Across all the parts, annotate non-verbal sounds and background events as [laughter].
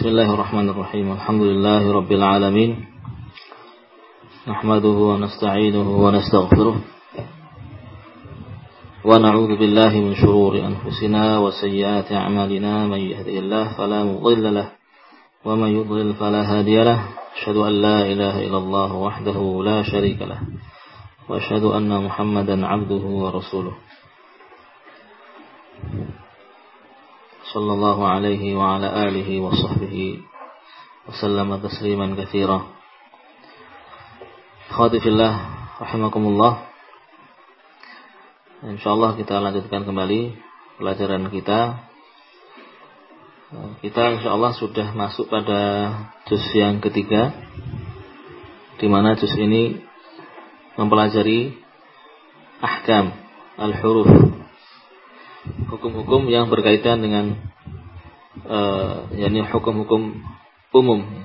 بسم الله الرحمن الرحيم الحمد لله رب العالمين نحمده ونستعينه ونستغفره ونعوذ بالله من شرور أنفسنا وسيئات أعمالنا من يهدي الله فلا مضل له ومن يضلل فلا هادي له أشهد أن لا إله إلا الله وحده لا شريك له وأشهد أن محمدا عبده ورسوله صلى الله عليه وعلى آله وصحبه وسلم تسليما كثيرا Khawati fillah rahimakumullah Insyaallah kita lanjutkan kembali pelajaran kita Kita insyaallah sudah masuk pada juz yang ketiga di mana juz ini mempelajari ahkam al-huruf hukum-hukum yang berkaitan dengan uh, yakni hukum-hukum umum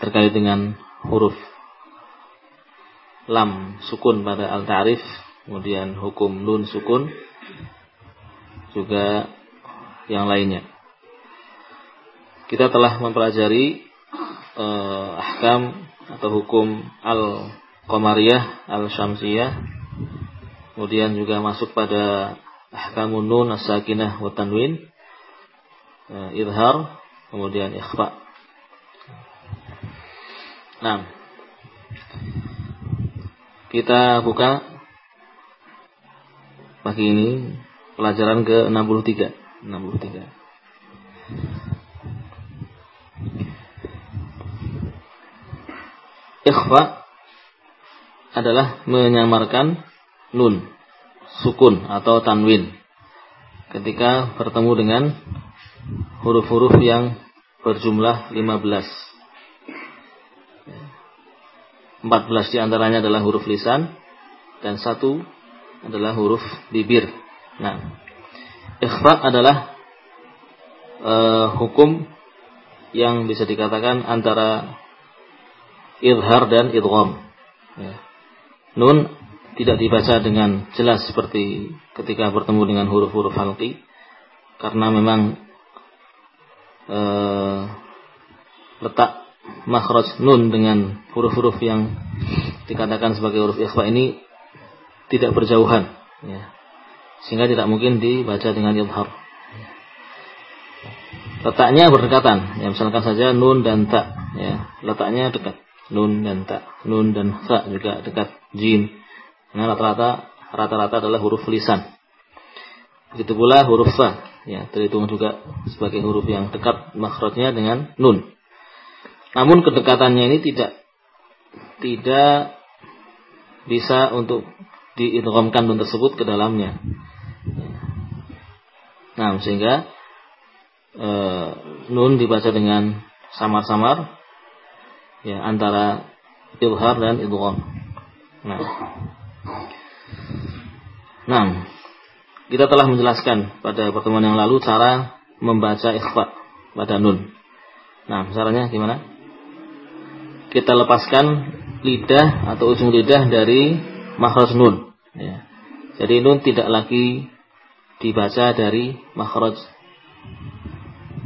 terkait dengan huruf lam sukun pada al-ta'rif kemudian hukum nun sukun juga yang lainnya. Kita telah mempelajari uh, ahkam atau hukum al-qamariyah al-syamsiyah kemudian juga masuk pada ahkamun nun as-sakinah wa tanwin. Uh, idhar kemudian ikhfa. Nah. Kita buka pagi ini pelajaran ke 63 63 ikhfa adalah menyamarkan nun sukun atau tanwin ketika bertemu dengan huruf-huruf yang berjumlah 15. 14 di antaranya adalah huruf lisan dan satu adalah huruf bibir. Nah, ikhfa adalah uh, hukum yang bisa dikatakan antara idhar dan idgham. Ya. Nun tidak dibaca dengan jelas seperti ketika bertemu dengan huruf-huruf halqi karena memang e, letak makhraj nun dengan huruf-huruf yang dikatakan sebagai huruf ikhfa ini tidak berjauhan ya. sehingga tidak mungkin dibaca dengan idhar letaknya berdekatan ya misalkan saja nun dan ta ya. Letaknya dekat nun dan ta nun dan fa juga dekat jim Nah, rata-rata rata-rata adalah huruf lisan. Begitu pula huruf fa, ya, terhitung juga sebagai huruf yang dekat makhrajnya dengan nun. Namun kedekatannya ini tidak tidak bisa untuk diidghamkan nun tersebut ke dalamnya. Nah, sehingga e, nun dibaca dengan samar-samar ya antara ilhar dan idgham. Nah, Nah, kita telah menjelaskan pada pertemuan yang lalu cara membaca ikhfa pada nun. Nah, caranya gimana? Kita lepaskan lidah atau ujung lidah dari makhraj nun. Ya. Jadi nun tidak lagi dibaca dari makhraj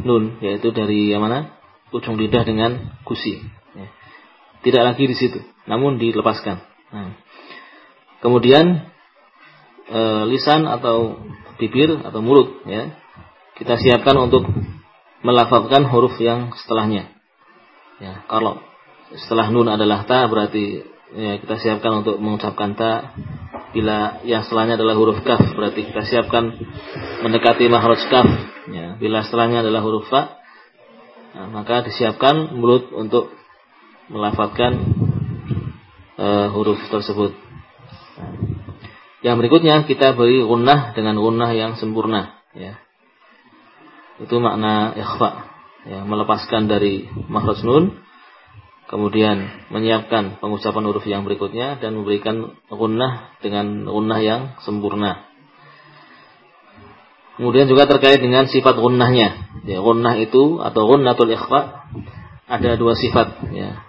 nun, yaitu dari yang mana? Ujung lidah dengan gusi. Ya. Tidak lagi di situ, namun dilepaskan. Nah, Kemudian e, lisan atau bibir atau mulut ya kita siapkan untuk melafalkan huruf yang setelahnya. Ya, kalau setelah nun adalah ta berarti ya, kita siapkan untuk mengucapkan ta. Bila yang setelahnya adalah huruf kaf berarti kita siapkan mendekati makhraj kaf. Ya, bila setelahnya adalah huruf fa nah, maka disiapkan mulut untuk melafalkan uh, huruf tersebut. Yang berikutnya kita beri gunnah dengan gunnah yang sempurna. Ya. Itu makna ikhfa. Ya, melepaskan dari makhraj nun, kemudian menyiapkan pengucapan huruf yang berikutnya dan memberikan gunnah dengan gunnah yang sempurna. Kemudian juga terkait dengan sifat gunnahnya. Ya, gunnah itu atau gunnatul ikhfa ada dua sifat. Ya.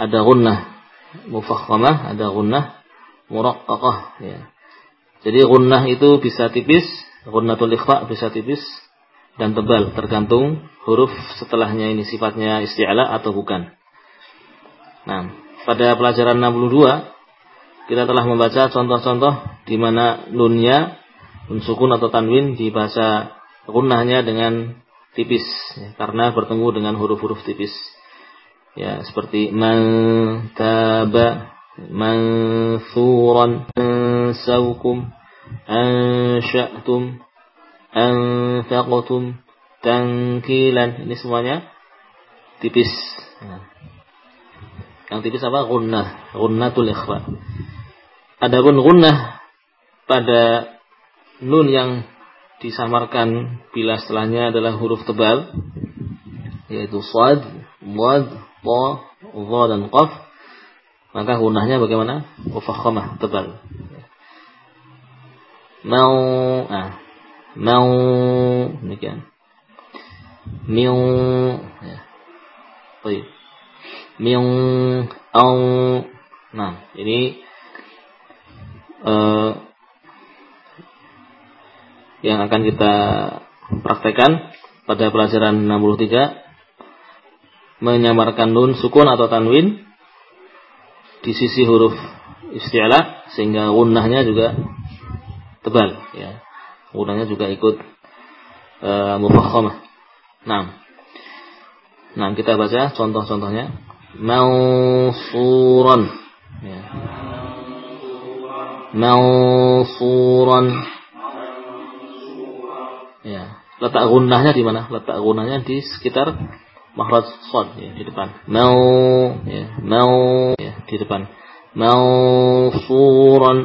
Ada gunnah mufakhamah, ada gunnah muraqqaqah ya. Jadi gunnah itu bisa tipis, gunnatul ikhfa bisa tipis dan tebal tergantung huruf setelahnya ini sifatnya isti'ala atau bukan. Nah, pada pelajaran 62 kita telah membaca contoh-contoh di mana nunnya nun sukun atau tanwin dibaca gunnahnya dengan tipis ya, karena bertemu dengan huruf-huruf tipis. Ya, seperti man taba mansuran ansaukum ansya'tum anfaqtum tangkilan ini semuanya tipis. Yang tipis apa? Gunnah. Gunnatul ikhfa. Adapun gunnah pada nun yang disamarkan bila setelahnya adalah huruf tebal yaitu sad, wad, ta, dha dan qaf maka gunnahnya bagaimana? Mufakhamah tebal. Mau ah mau demikian. Miu ya. Baik min au nah ini uh, yang akan kita praktekkan pada pelajaran 63 menyamarkan nun sukun atau tanwin di sisi huruf isti'la sehingga gunnahnya juga tebal ya. Gunnahnya juga ikut uh, mufakhamah. Nah nah kita baca contoh-contohnya. Mansuran ya. mansuran ya. Letak gunnahnya di mana? Letak gunnahnya di sekitar makhraj shad ya, di depan. Mau ya mau ya, di depan. Mansuran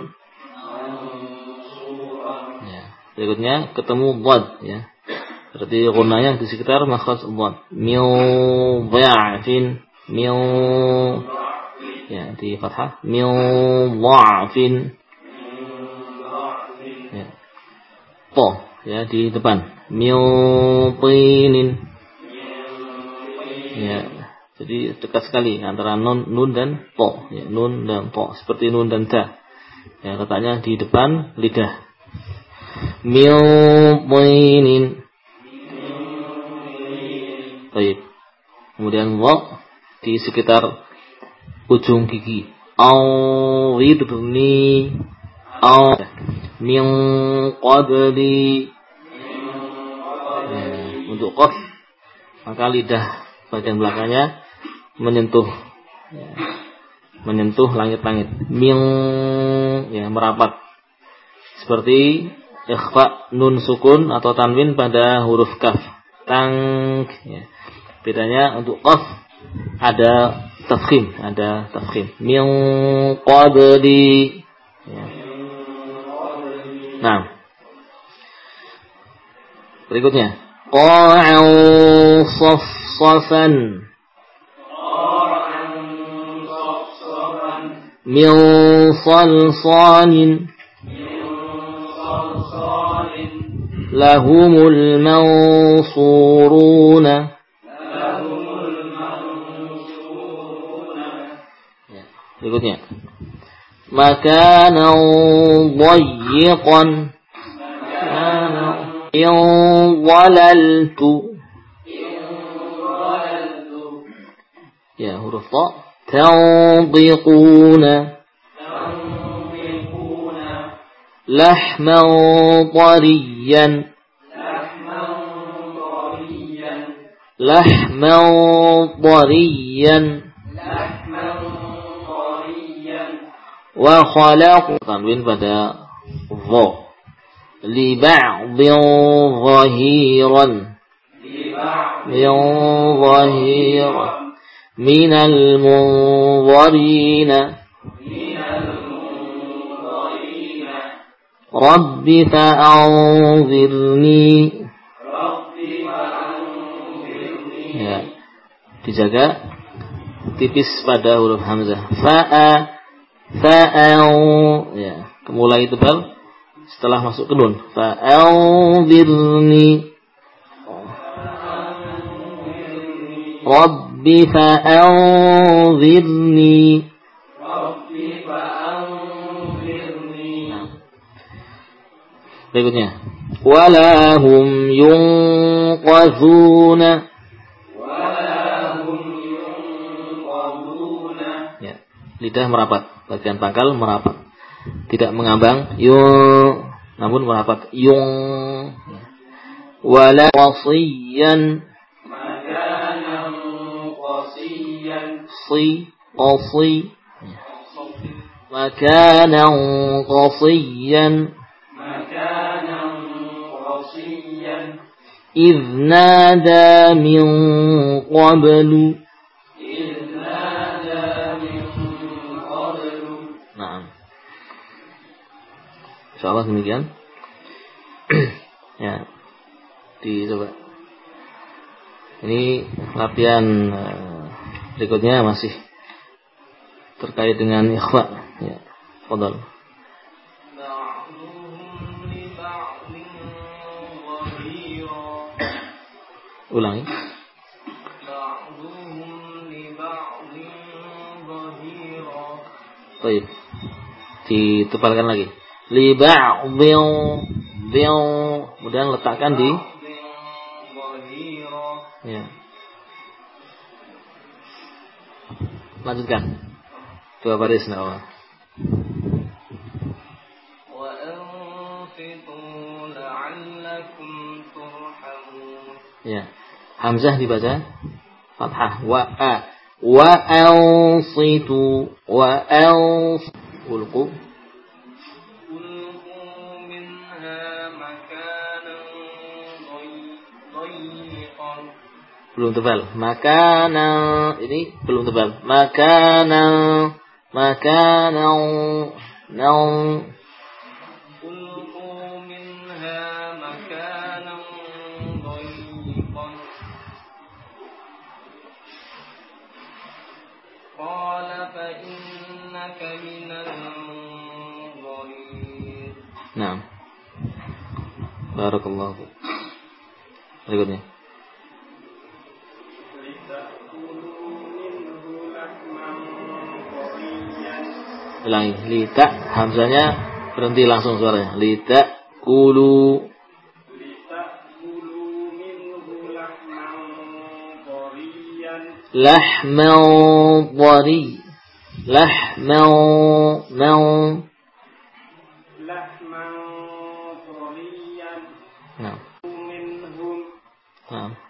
ya berikutnya ketemu dhad ya. Berarti gunnahnya di sekitar makhraj dhad dha'fin min ya di fathah. Min dha'fin ya. To ya di depan. Min tinin ya. Jadi dekat sekali antara nun nun dan to ya nun dan to seperti nun dan ta ya katanya di depan lidah. Min tinin Baik. Kemudian wa di sekitar ujung gigi. Awidni aw min qabli ya, untuk qaf maka lidah bagian belakangnya menyentuh ya, menyentuh langit-langit min ya merapat seperti ikhfa nun sukun atau tanwin pada huruf kaf tang ya. bedanya untuk qaf ada tafkhim, ada tafkhim. Min qabli. Ya. Nah. Berikutnya. قاعا صفصفا. من صلصال. لهم المنصورون. لهم المنصورون مكانا ضيقا. إن ضللت يا هرف تنطقون لحما طريا لحما طريا وخلق تنوين بدأ؟ ظهر li ba'dhin zahiran min zahiran min al-munzarina رب فأنظرني ya dijaga tipis pada huruf hamzah fa'a fa'au ya kemulai tebal setelah masuk ke nun. Fa'anzirni Rabbi fa'anzirni Rabbi fa'anzirni. Berikutnya Wala hum yunqazuna ya. Lidah merapat, bagian pangkal merapat tidak mengambang. Yung. Namun melafat yung. Wala wasiyan si qasi. Makanan qasiyan makana qasiyan. Idh nada min qablu. InsyaAllah demikian. [clears throat] Ya. Dicoba ini latihan uh, berikutnya masih terkait dengan ikhwa. Ya fadal. Ulangi. Baik. Ditepalkan lagi. Li ba'dhin dhil kemudian letakkan di Ya. Lanjutkan. Dua baris nawa. Ya. Hamzah dibaca fathah wa a wa ansitu wa ans ulqu belum tebal. Makana ini belum tebal. Makana makana nau. Nah. Barakallahu. Berikutnya. Ulangi. Lita hamzanya berhenti langsung suaranya. Lita kulu lahman dhari lahman mau Nah. Nah.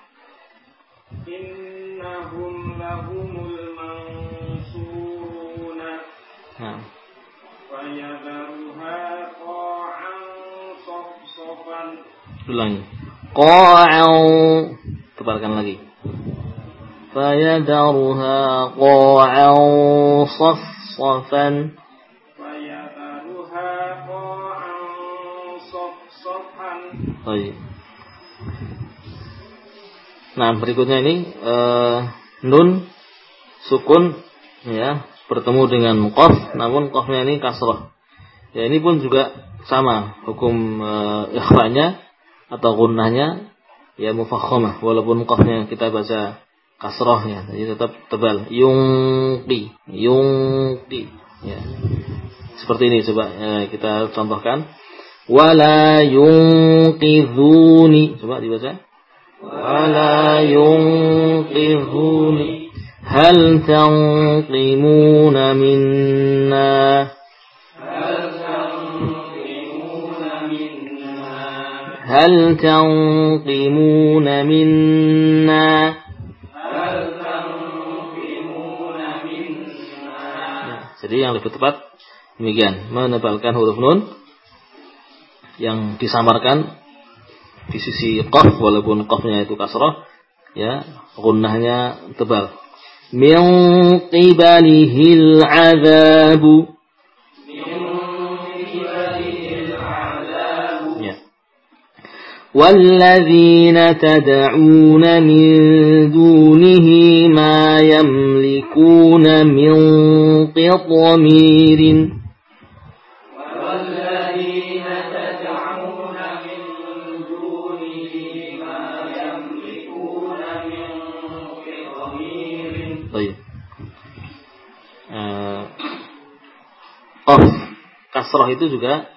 Ulangi. Qa'an. Tebarkan lagi. Fayadharuha qa'an safsafan. Baik. Nah, berikutnya ini uh, nun sukun ya bertemu dengan qaf namun qafnya ini kasrah. Ya ini pun juga sama hukum uh, ikhwanya atau gunnahnya ya mufakhamah walaupun qafnya kita baca kasrahnya jadi tetap tebal. Yungqi yungqi ya. Seperti ini coba ya, kita contohkan. Wala yunqidhuni coba dibaca. Wala yunqidhuni hal tanqimuna minna هل تنقمون منا Jadi yang lebih tepat demikian menebalkan huruf nun yang disamarkan di sisi qaf walaupun qafnya itu kasrah ya gunnahnya tebal min qibalihil azabu والذين تدعون من دونه ما يملكون من قطمير qaf kasroh itu juga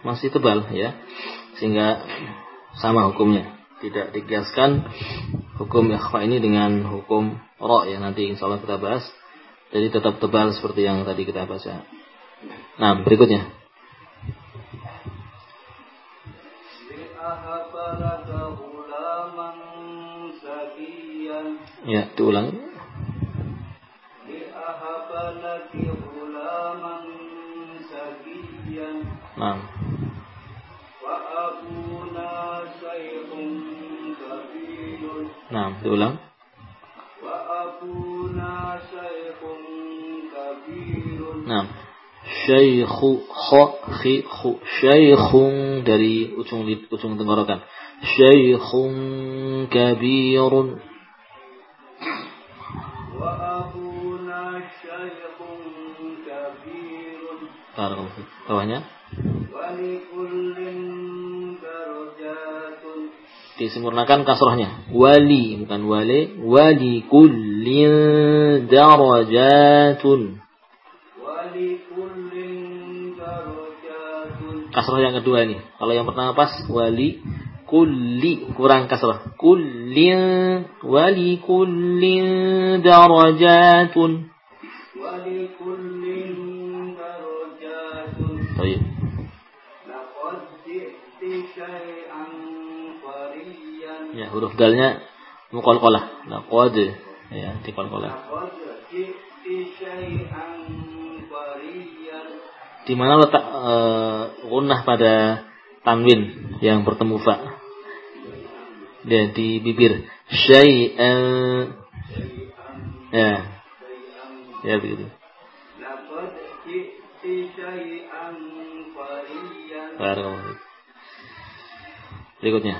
masih tebal ya sehingga sama hukumnya tidak dikiaskan hukum ikhfa ini dengan hukum ro ya nanti insya Allah kita bahas. Jadi tetap tebal seperti yang tadi kita baca. Nah berikutnya. Ya, diulang. Nah, diulang. Nah, syaikhu kha khi khu syaikhun dari ujung ujung tenggorokan. Syaikhun kabirun. Wa abuna syaikhun kabirun. Bawahnya. Disempurnakan kasrohnya wali bukan wali. Wali kullin darajatun. Wali kullin darajatun. Kasroh yang kedua ini. Kalau yang pertama pas wali kulli. Kurang kasroh kullin wali kullin darajatun. Wali Ya, huruf dalnya muqalqalah. Laqad ya, diqalqalah. Di mana letak gunnah pada tanwin yang bertemu fa? Dia di bibir. Syai'an. Ya. Ya begitu. Berikutnya.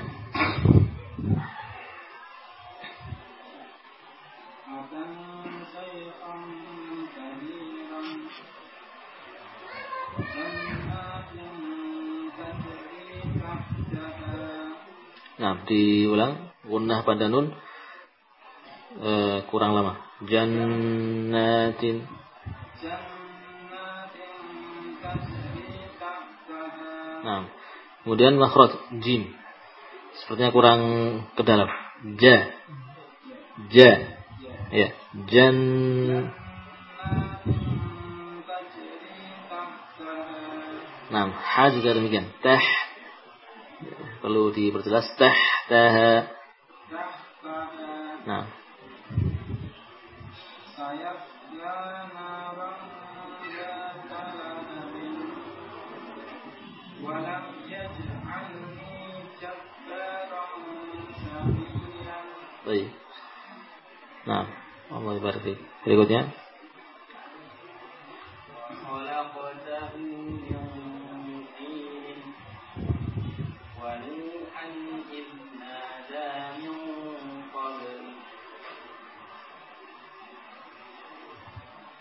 Nah, diulang gunnah pada nun e, kurang lama. Jannatin Nah, kemudian makhraj jim. Sepertinya kurang ke dalam. Ja. Ja. Ya, jan Nah, ha juga demikian. Tah perlu diperjelas tahtaha. Nah. Baik. Nah, Allah berarti. Berikutnya.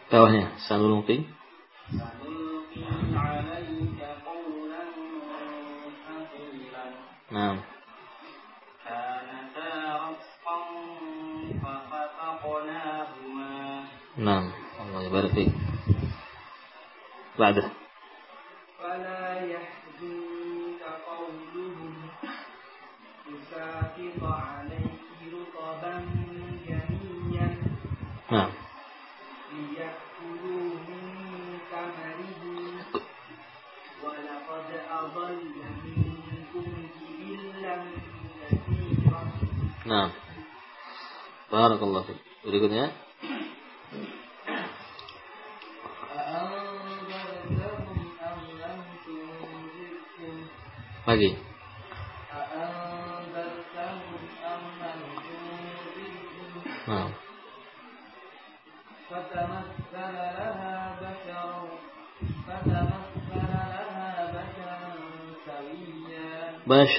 Bawahnya sanulqi Nah. Nah, Allah barik fik.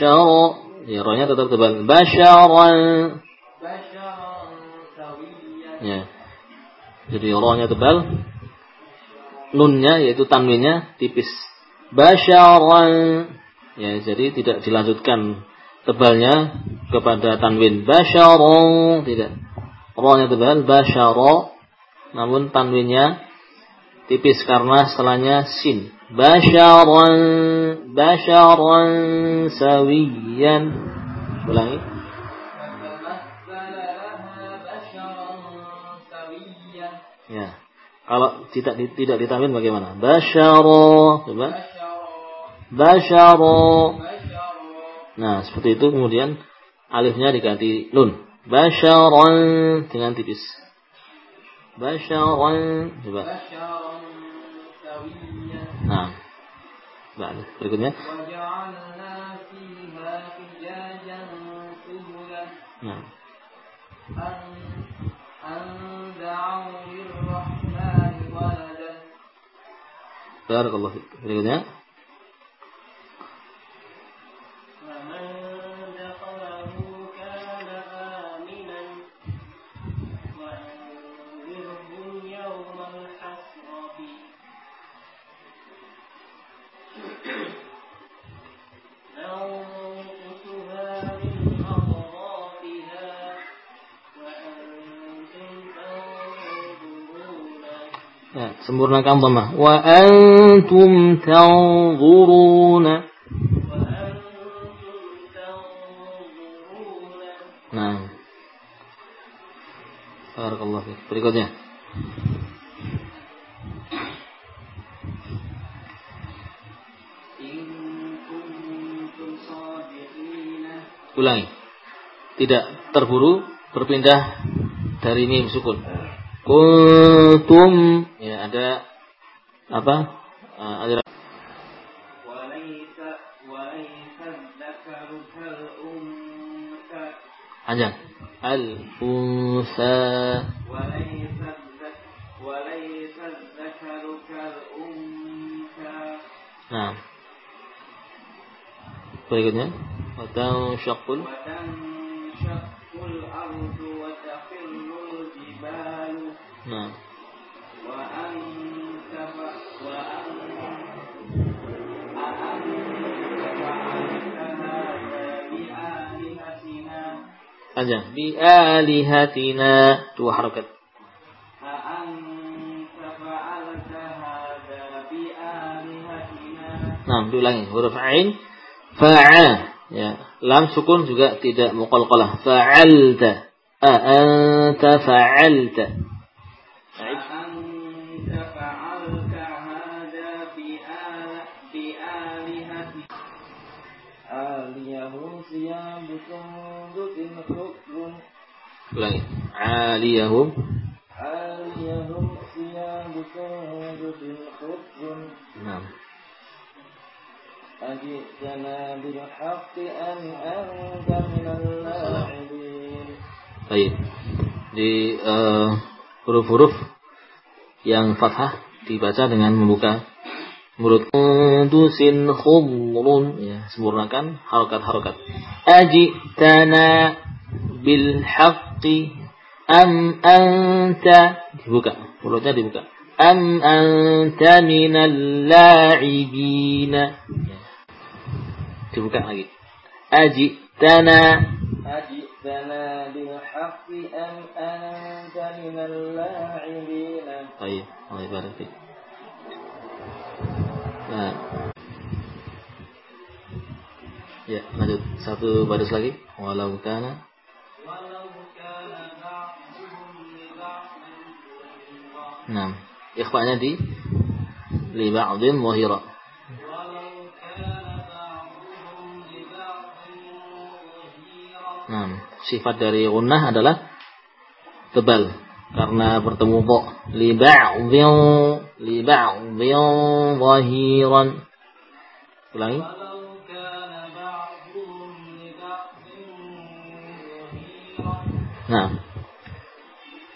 Bashara Ya, rohnya tetap tebal. Basyaran. Ya. Jadi rohnya tebal. Nunnya yaitu tanwinnya tipis. Basyaran. Ya, jadi tidak dilanjutkan tebalnya kepada tanwin. Basyaran. Tidak. Rohnya tebal. Basyara. Namun tanwinnya tipis karena setelahnya sin. Basyaran basyaran sawiyan Ulangi. Ya. Kalau tidak tidak ditamin bagaimana? Basyara. Coba. Basyara. Nah, seperti itu kemudian alifnya diganti nun. Basyaran dengan tipis. Basyaran. Coba. Nah, berikutnya. Nah. Barakallahu fiik. Berikutnya. Sempurnakan dhamma wa antum tanzuruna nah. Barakallahu fiik. Berikutnya. Ulangi. Tidak terburu berpindah dari mim sukun. Kuntum ya ada apa uh, aliran panjang. Al unsa nah. Berikutnya. Atau syakul. Aja bi alihatina. Dua harakat. Nah, diulangi huruf ain. Fa'a ya. Lam sukun juga tidak muqalqalah. Fa'alta. Anta fa'alta aliyahum. Aliyahum siyabu sawdin khubun Naam. Ajitana bil haqqi an anta minal la'ibin. Baik. Di eh, huruf-huruf uh, yang fathah dibaca dengan membuka mulut. Kudusin khudrun ya sempurnakan harokat harokat aji tana bil haqqi am anta dibuka mulutnya dibuka am anta minal la'ibina ya. dibuka lagi aji tana aji tana bil haqqi am anta minal la'ibina baik Allah barik Nah. Ya, lanjut. Satu baris lagi. Walau kana Nah, ikhfa'nya di li ba'dhin wahira. Nah, sifat dari gunnah adalah tebal. Karena bertemu bo li ba'dhin li ba'dhin zahiran. Ulangi. Nah,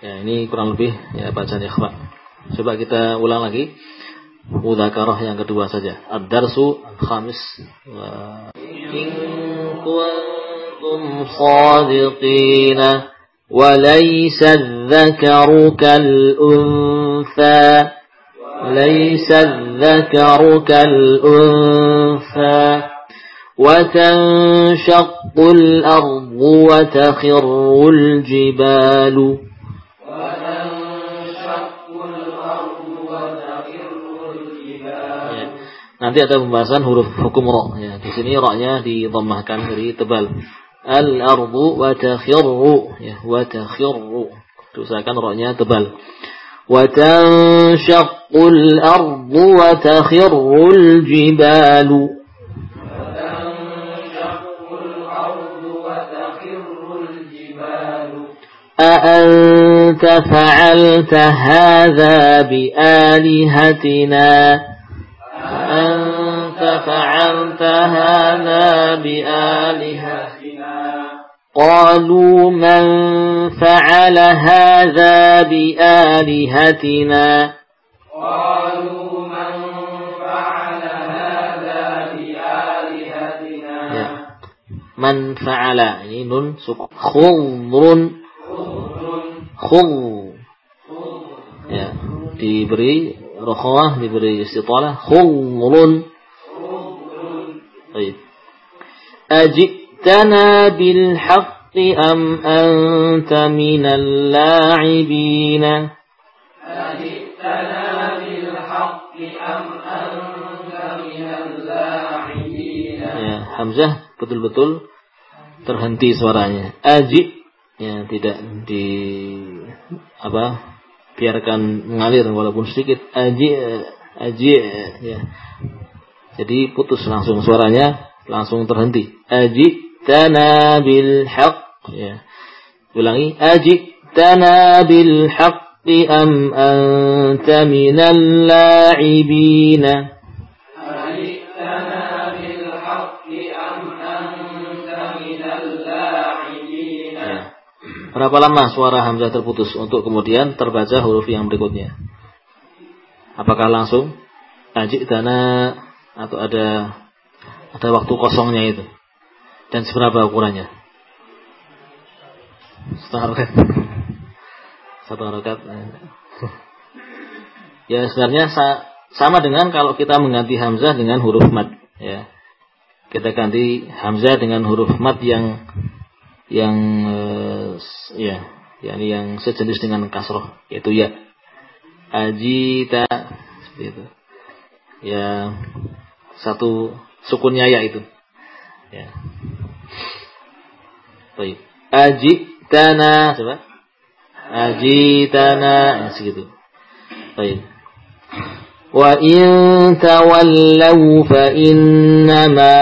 ya ini kurang lebih ya bacaan ikhwan. Coba kita ulang lagi. Mudzakarah yang kedua saja. Ad-darsu khamis. In kuntum shadiqina وليس الذكر كالأنثى ليس الذكر كالأنثى وتنشق الأرض وتخر الجبال Nanti ada pembahasan huruf hukum ro. Ya, di sini ro-nya didhammahkan dari tebal. al-ardu wa takhirru ya wa takhirru usahakan roknya tebal wa tanshaqqul ardu wa takhirrul jibalu أأنت فعلت هذا بآلهتنا أأنت فعلت هذا بآلهتنا قالوا من فعل هذا بآلهتنا؟ قالوا من فعل هذا بآلهتنا. من فعل ini nun khudrun khul ya diberi rokhawah diberi istitalah khulun haqqi am anta minal la'ibina? Ajitana bil haqqi am anta minal la'ibina? Ya hamzah betul-betul terhenti suaranya. Ajit ya tidak di apa biarkan mengalir walaupun sedikit. Aji aji ya jadi putus langsung suaranya langsung terhenti. Aji tanabil haq. Ya. Ulangi aji tanabil haqqi am anta minal la'ibina. Berapa lama suara hamzah terputus untuk kemudian terbaca huruf yang berikutnya? Apakah langsung? Ajik dana atau ada ada waktu kosongnya itu? Dan seberapa ukurannya? Setengah rokat. Satu rokat. [laughs] Ya sebenarnya sama dengan kalau kita mengganti hamzah dengan huruf mat. Ya. Kita ganti hamzah dengan huruf mat yang yang uh, ya yakni yang sejenis dengan kasroh yaitu ya ajita seperti itu ya satu sukunnya ya itu ya. Baik. Ajitana coba ajitana ya, segitu. Baik. Wa in tawallaw fa innama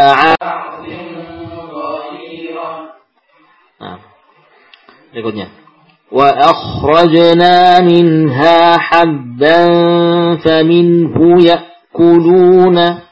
berikutnya. Wa akhrajna minha habban faminhu ya'kuluna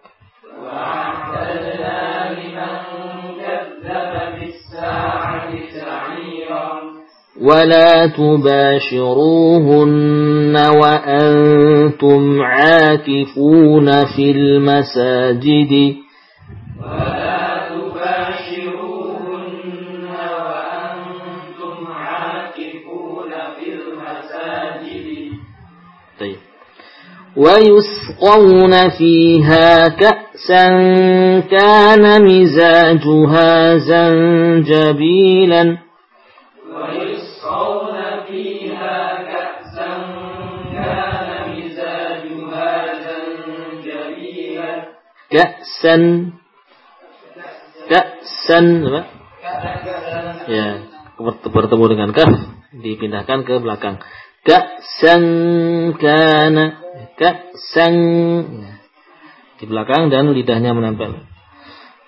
a'tadna liman kadzdzaba bis الساعة سعيرا ولا تباشروهن وأنتم عاكفون في المساجد. ويسقون فيها كأسا كان مزاجها زنجبيلا. Ka'san Ka'san apa? Ya, bertemu dengan kaf dipindahkan ke belakang. Ka'san kana Ka'san di belakang dan lidahnya menempel.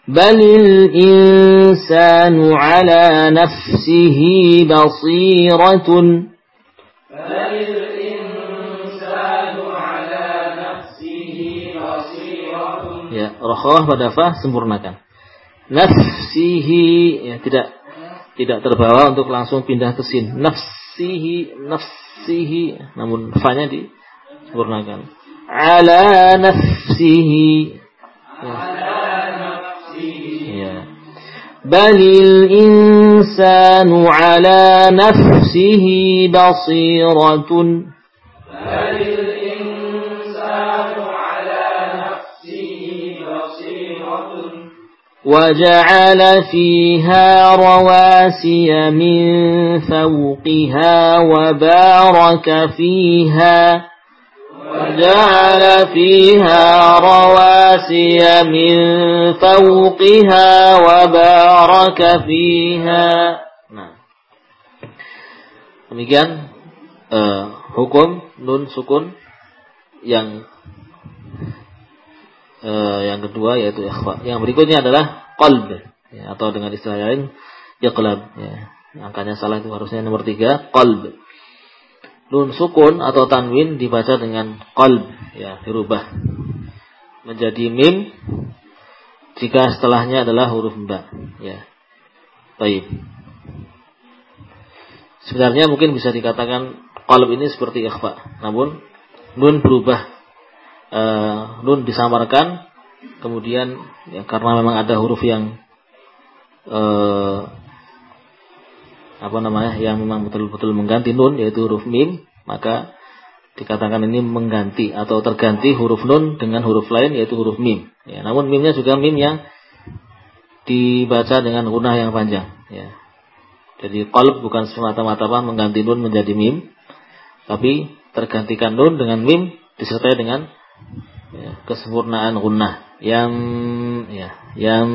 Balil insanu ala nafsihi basiratun. Balil Ya, rokhawah pada fa sempurnakan. Nafsihi ya tidak tidak terbawa untuk langsung pindah ke sin. Nafsihi nafsihi namun fa-nya di sempurnakan. Ala nafsihi. Ya. Balil insanu ala nafsihi basiratun. Balil وجعل فيها رواسي من فوقها وبارك فيها وجعل فيها رواسي من فوقها وبارك فيها nah. demikian uh, hukum nun sukun yang uh, yang kedua yaitu ikhfa. Yang berikutnya adalah qalb ya, atau dengan istilah lain iqlab ya. Angkanya salah itu harusnya nomor tiga qalb. Nun sukun atau tanwin dibaca dengan qalb ya, dirubah menjadi mim jika setelahnya adalah huruf ba ya. Baik. Sebenarnya mungkin bisa dikatakan qalb ini seperti ikhfa, namun nun berubah uh, nun disamarkan kemudian ya, karena memang ada huruf yang uh, apa namanya yang memang betul-betul mengganti nun yaitu huruf mim maka dikatakan ini mengganti atau terganti huruf nun dengan huruf lain yaitu huruf mim ya, namun mimnya juga mim yang dibaca dengan gunah yang panjang ya. Jadi qalb bukan semata-mata mengganti nun menjadi mim tapi tergantikan nun dengan mim disertai dengan ya, kesempurnaan gunnah yang ya yang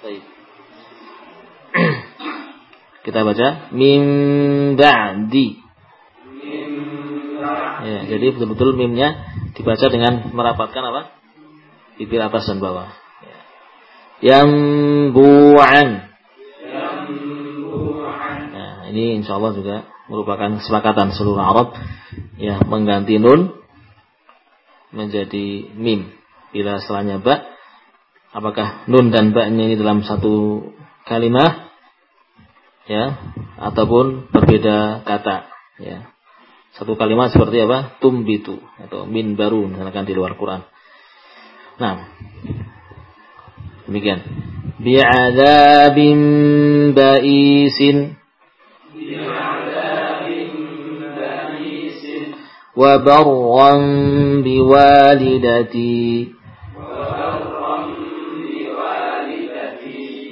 baik. [clears throat] Kita baca min ba'di. Ya, jadi betul-betul mimnya dibaca dengan merapatkan apa? Bibir atas dan bawah. Ya. Yang bu'an. Nah, ini insya Allah juga merupakan kesepakatan seluruh Arab ya mengganti nun menjadi mim. Bila setelahnya ba, apakah nun dan ba-nya ini dalam satu kalimat ya ataupun berbeda kata ya. Satu kalimat seperti apa? Tumbitu atau min baru misalkan di luar Quran. Nah, demikian. Bi'adzabin ba'isin وبرا بوالدتي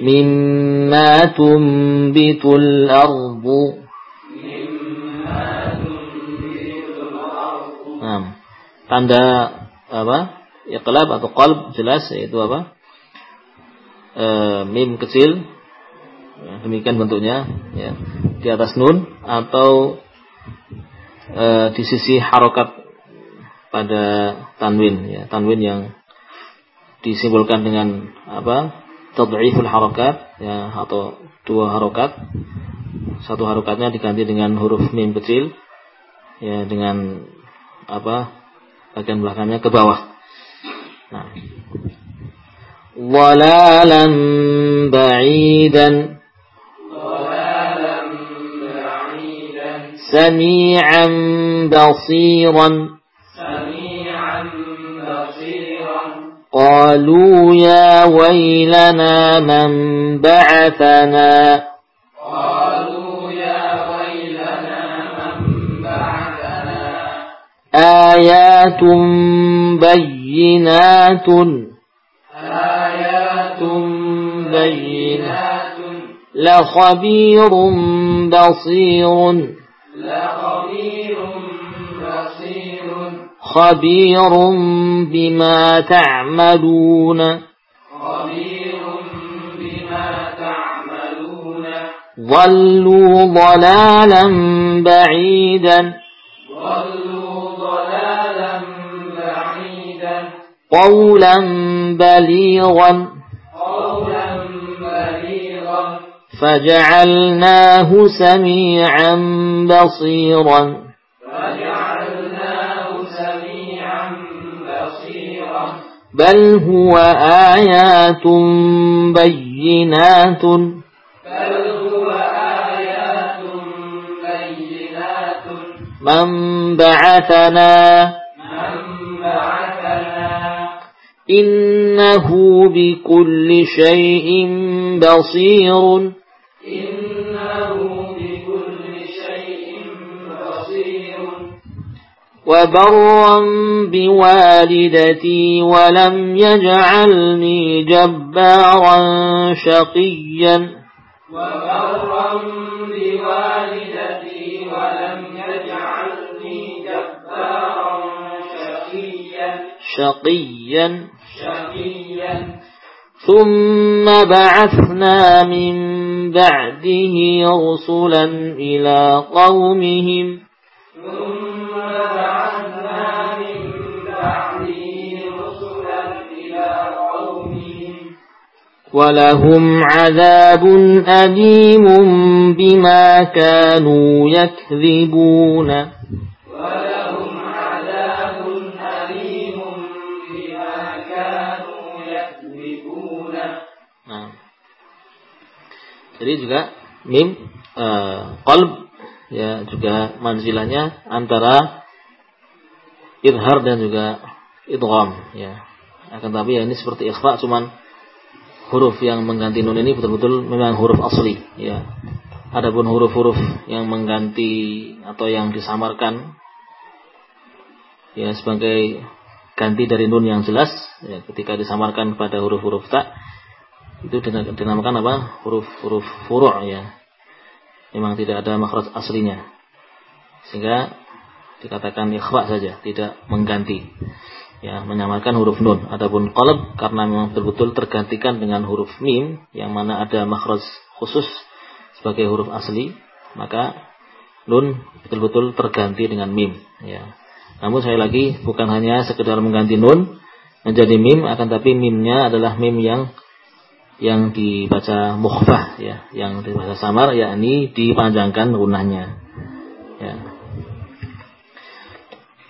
مما تنبت الأرض Nah, tanda apa? Iqlab atau qalb jelas yaitu apa? E, mim kecil. Ya, demikian bentuknya ya. Di atas nun atau e, di sisi harokat pada tanwin ya tanwin yang disimbolkan dengan apa? Tad'iful harokat ya atau dua harokat. Satu harokatnya diganti dengan huruf mim kecil ya dengan apa? Bagian belakangnya ke bawah. Nah. Walalan ba'idan سميعا بصيرا. سميعا بصيرا. قالوا يا ويلنا من بعثنا. قالوا يا ويلنا من بعثنا. آيات بينات. آيات بينات. لخبير بصير. لخبير بصير خبير بما تعملون. خبير بما تعملون ضلوا ضلالا بعيدا ضلوا ضلالا بعيدا. قولا بليغا. فجعلناه سميعا بصيرا. فجعلناه سميعا بصيرا بل هو آيات بينات. بل هو آيات بينات من بعثنا من إنه بكل شيء بصير. وبرا بوالدتي ولم يجعلني جبارا شقيا. وبرا بوالدتي ولم يجعلني جبارا شقيا. شقيا. شقيا. ثم بعثنا من بعده رسلا إلى قومهم ثم بعثنا من بعده رسلا إلى قومهم ولهم عذاب أليم بما كانوا يكذبون ولهم Jadi juga mim eh, qalb ya juga manzilahnya antara idhar dan juga idgham ya. Akan tapi ya ini seperti ikhfa cuman huruf yang mengganti nun ini betul-betul memang huruf asli ya. Adapun huruf-huruf yang mengganti atau yang disamarkan ya sebagai ganti dari nun yang jelas ya ketika disamarkan pada huruf-huruf tak itu dina- dinamakan apa? Huruf-huruf furu' ya. Memang tidak ada makhraj aslinya. Sehingga dikatakan ikhfa saja, tidak mengganti. Ya, menyamarkan huruf nun. Adapun qalb karena memang betul-betul tergantikan dengan huruf mim yang mana ada makhraj khusus sebagai huruf asli, maka nun betul-betul terganti dengan mim, ya. Namun saya lagi bukan hanya sekedar mengganti nun menjadi mim akan tapi mimnya adalah mim yang yang dibaca mukhfah ya, yang dibaca samar yakni dipanjangkan gunahnya. Ya.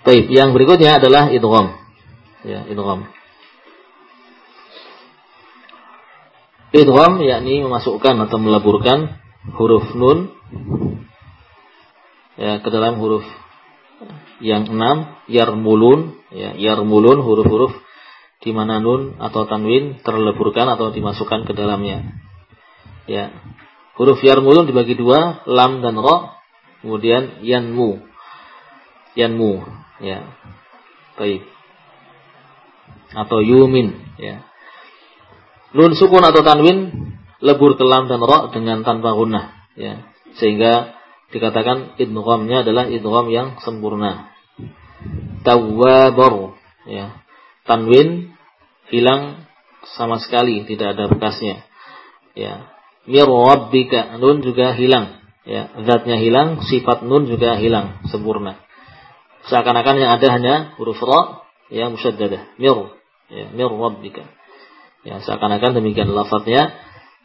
Baik, yang berikutnya adalah idgham. Ya, idgham. Idgham yakni memasukkan atau meleburkan huruf nun ya ke dalam huruf yang enam yarmulun ya yarmulun huruf-huruf di mana nun atau tanwin terleburkan atau dimasukkan ke dalamnya. Ya. Huruf yarmulun dibagi dua, lam dan ro, kemudian yanmu. Yanmu, ya. Baik. Atau yumin, ya. Nun sukun atau tanwin lebur ke lam dan ro dengan tanpa gunnah, ya. Sehingga dikatakan idghamnya adalah idgham yang sempurna. Tawwabar, ya tanwin hilang sama sekali, tidak ada bekasnya. Ya. Mir nun juga hilang, ya. Zatnya hilang, sifat nun juga hilang sempurna. Seakan-akan yang ada hanya huruf ra ya musyaddadah, mir, ya, mir. Ya, seakan-akan demikian lafadznya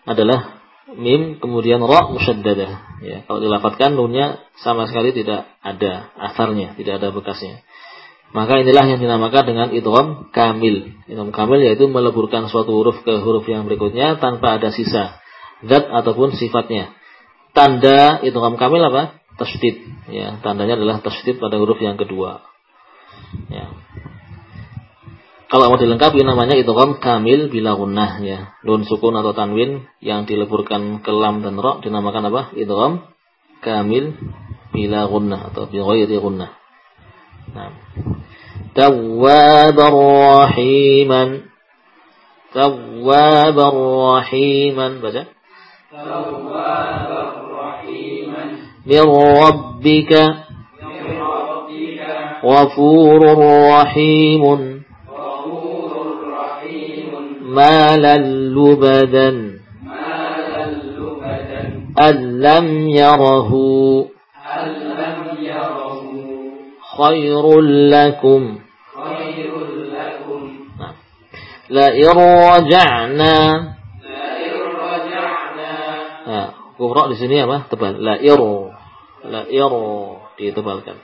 adalah mim kemudian ra musyaddadah. Ya, kalau dilafatkan nunnya sama sekali tidak ada asarnya, tidak ada bekasnya. Maka inilah yang dinamakan dengan idgham kamil. Idgham kamil yaitu meleburkan suatu huruf ke huruf yang berikutnya tanpa ada sisa zat ataupun sifatnya. Tanda idgham kamil apa? Tasydid. Ya, tandanya adalah tasydid pada huruf yang kedua. Ya. Kalau mau dilengkapi namanya idgham kamil bila gunnah ya. Nun sukun atau tanwin yang dileburkan ke lam dan ra dinamakan apa? Idgham kamil bila gunnah atau bi ghairi gunnah. Nah. توابا رحيما. توابا رحيما. baca توابا رحيما من ربك. غفور رحيم. غفور رحيم مالا لبدا. مالا لبدا أن لم يره هل لم يره. خير لكم. لئن رجعنا لئن رجعنا Nah, kubra di sini apa? Tebal. La'ir. La'ir ditebalkan.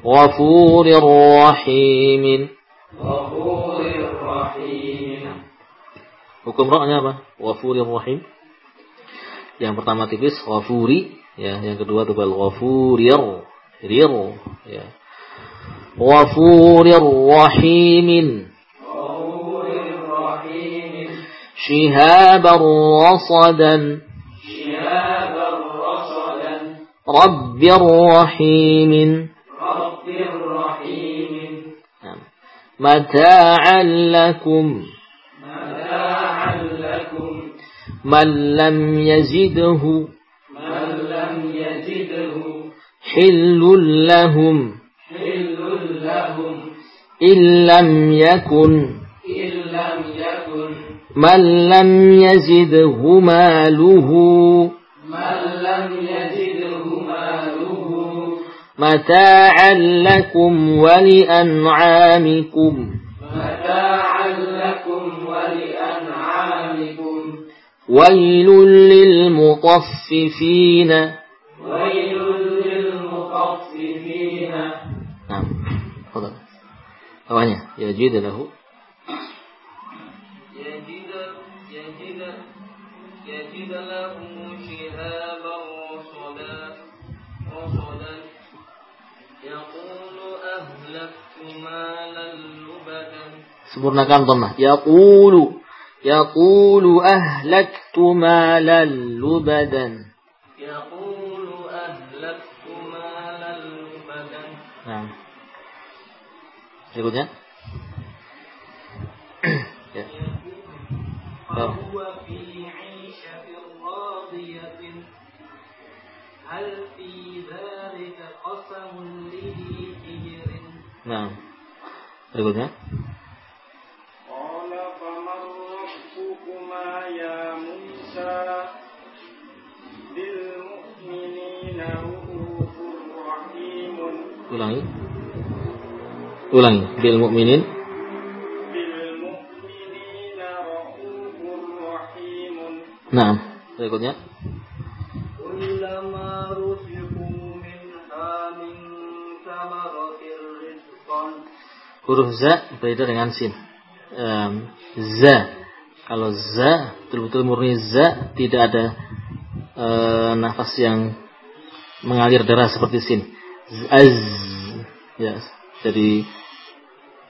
Ghafurir rahimin. غفور رحيم Hukum ra'nya apa? Ghafurir rahim. Yang pertama tipis ghafuri, ya, yang kedua tebal ghafurir. Rir, ya. Ghafurir rahimin. Shihabar rasadan. شهابا رصدا. Rabbir rahimin. رب رحيم متاعا لكم متاعا لكم. من لم يزده. من لم يزده حل لهم حل لهم. إن لم يكن. من لم يزده ماله. من لم يزده ماله متاعا لكم ولأنعامكم. متاعا لكم ولأنعامكم ويل للمطففين. ويل للمطففين نعم. تفضل. bawahnya yajid lahu له شهابا رصدا رصدا يقول أهلكت مالا لبدا sempurnakan dhammah yaqulu yaqulu ahlaktu malan lubadan يقول أهلكت مالا لبدا nah berikutnya [clears throat] ya Oh. Nah, berikutnya. Qala faman Musa bil. Ulangi. Ulangi, bil mukminin Nah, berikutnya. Huruf za berbeda dengan sin. Em, za kalau za betul-betul murni za tidak ada eh, nafas yang mengalir darah seperti sin. Az. Ya jadi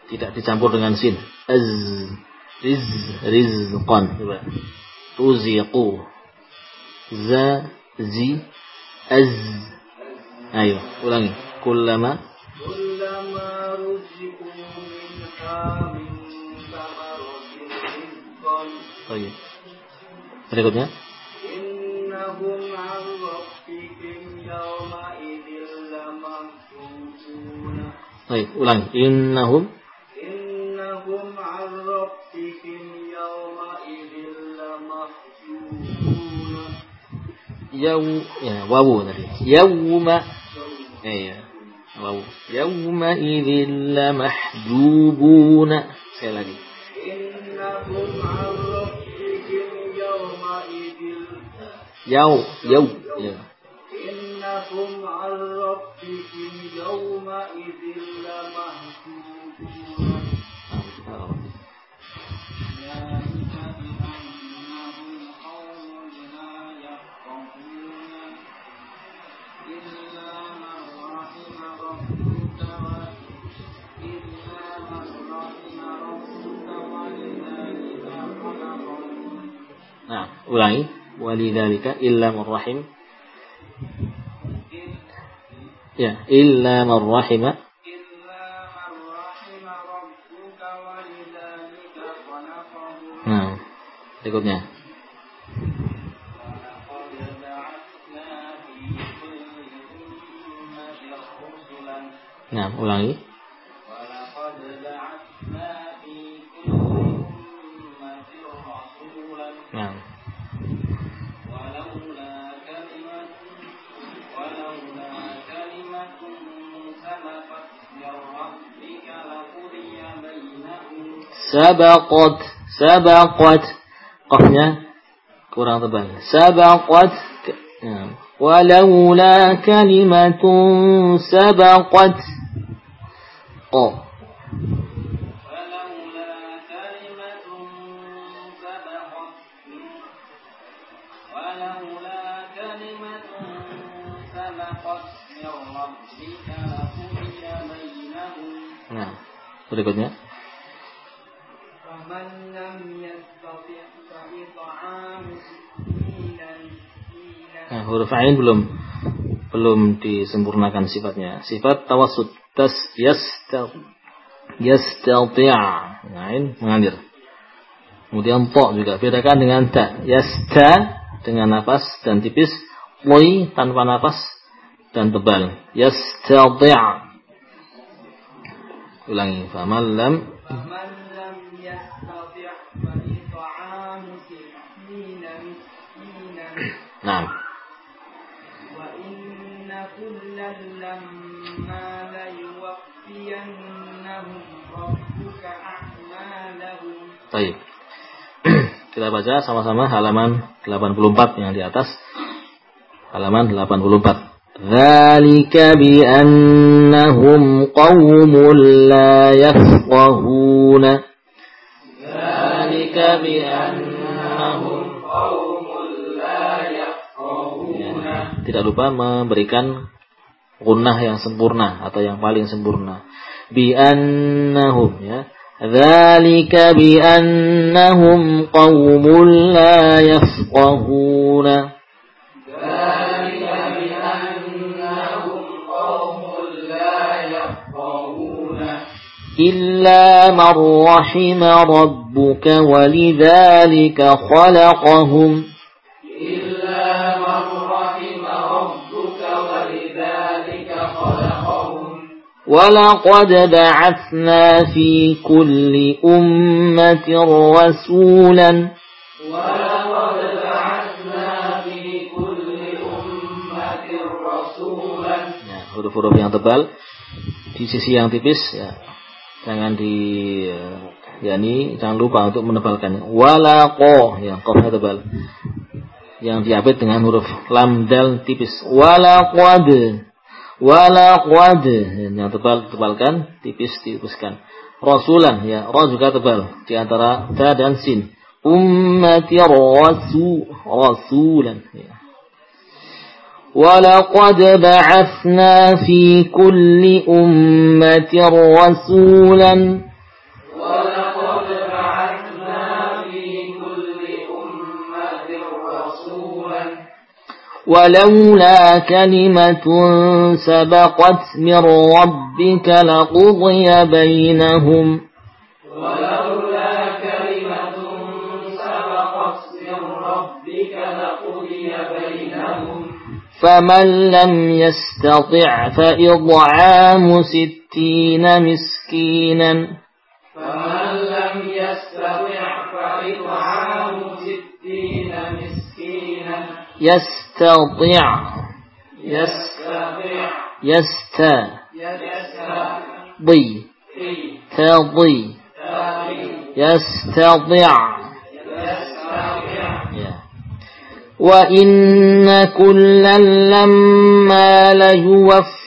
tidak dicampur dengan sin. Az. Riz. Rizqan. Tuziqu. Za zi. Az. Ayo ulangi kullama كلما رزقوا منها من ثمرة رزقا oh iya berikutnya إنهم عن ربهم يومئذ لمحجوبون baik ulangi innahum إنهم عن ربهم يومئذ لمحجوبون yaw ya wawu tadi yawma iya يومئذ لمحجوبون. سيلا دي إنهم عن ربكم يومئذ يو يو إنهم عن ربكم يومئذ لمحجوبون. Nah, ulangi. Walidhalika illa marrahim. Ya, illa marrahimah. Nah, berikutnya. Nah, ulangi. سبقت سبقت. قفنا kurang tebal سبقت. نعم. ولولا كلمة سبقت. ق Nah, berikutnya. huruf ain belum belum disempurnakan sifatnya. Sifat tawasud tas yastal yastalti'a. Ain mengalir. Kemudian to juga bedakan dengan ta. Yasta dengan nafas dan tipis, loi tanpa nafas dan tebal. Yastalti'a. Ulangi. Faman Nah. كلا لما ليوفينهم ربك أعمالهم Baik. [clears throat] Kita baca sama-sama halaman 84 yang di atas. Halaman 84. ذلك بأنهم قوم لا يفقهون ذلك بأنهم Tidak lupa memberikan gunnah yang sempurna atau yang paling sempurna. Bi'annahum ya. ذلك بأنهم قوم لا يفقهون ذلك بأنهم قوم لا يفقهون إلا من رحم ربك ولذلك خلقهم ولقد بعثنا في كل أمة رسولا ولقد بعثنا في كل أمة رسولا ya, huruf-huruf yang tebal di sisi yang tipis ya jangan di eh, yakni jangan lupa untuk menebalkannya walaqo yang qafnya tebal yang diapit dengan huruf lam dal tipis walaqad walaqad yang tebal tebalkan tipis tipiskan rasulan ya ra juga tebal di antara ta dan sin ummati rasul rasulan ya ولقد بعثنا في كل أمة رسولا ولولا كلمة سبقت من ربك لقضي بينهم. ولولا كلمة سبقت من ربك لقضي بينهم. فمن لم يستطع فإطعام ستين مسكينا. فمن لم يستطع فإطعام ستين مسكينا. يستطع يست يستطيع. ضي تضي يستطع يستطيع. يا. وإن كلا لما ليوفينهم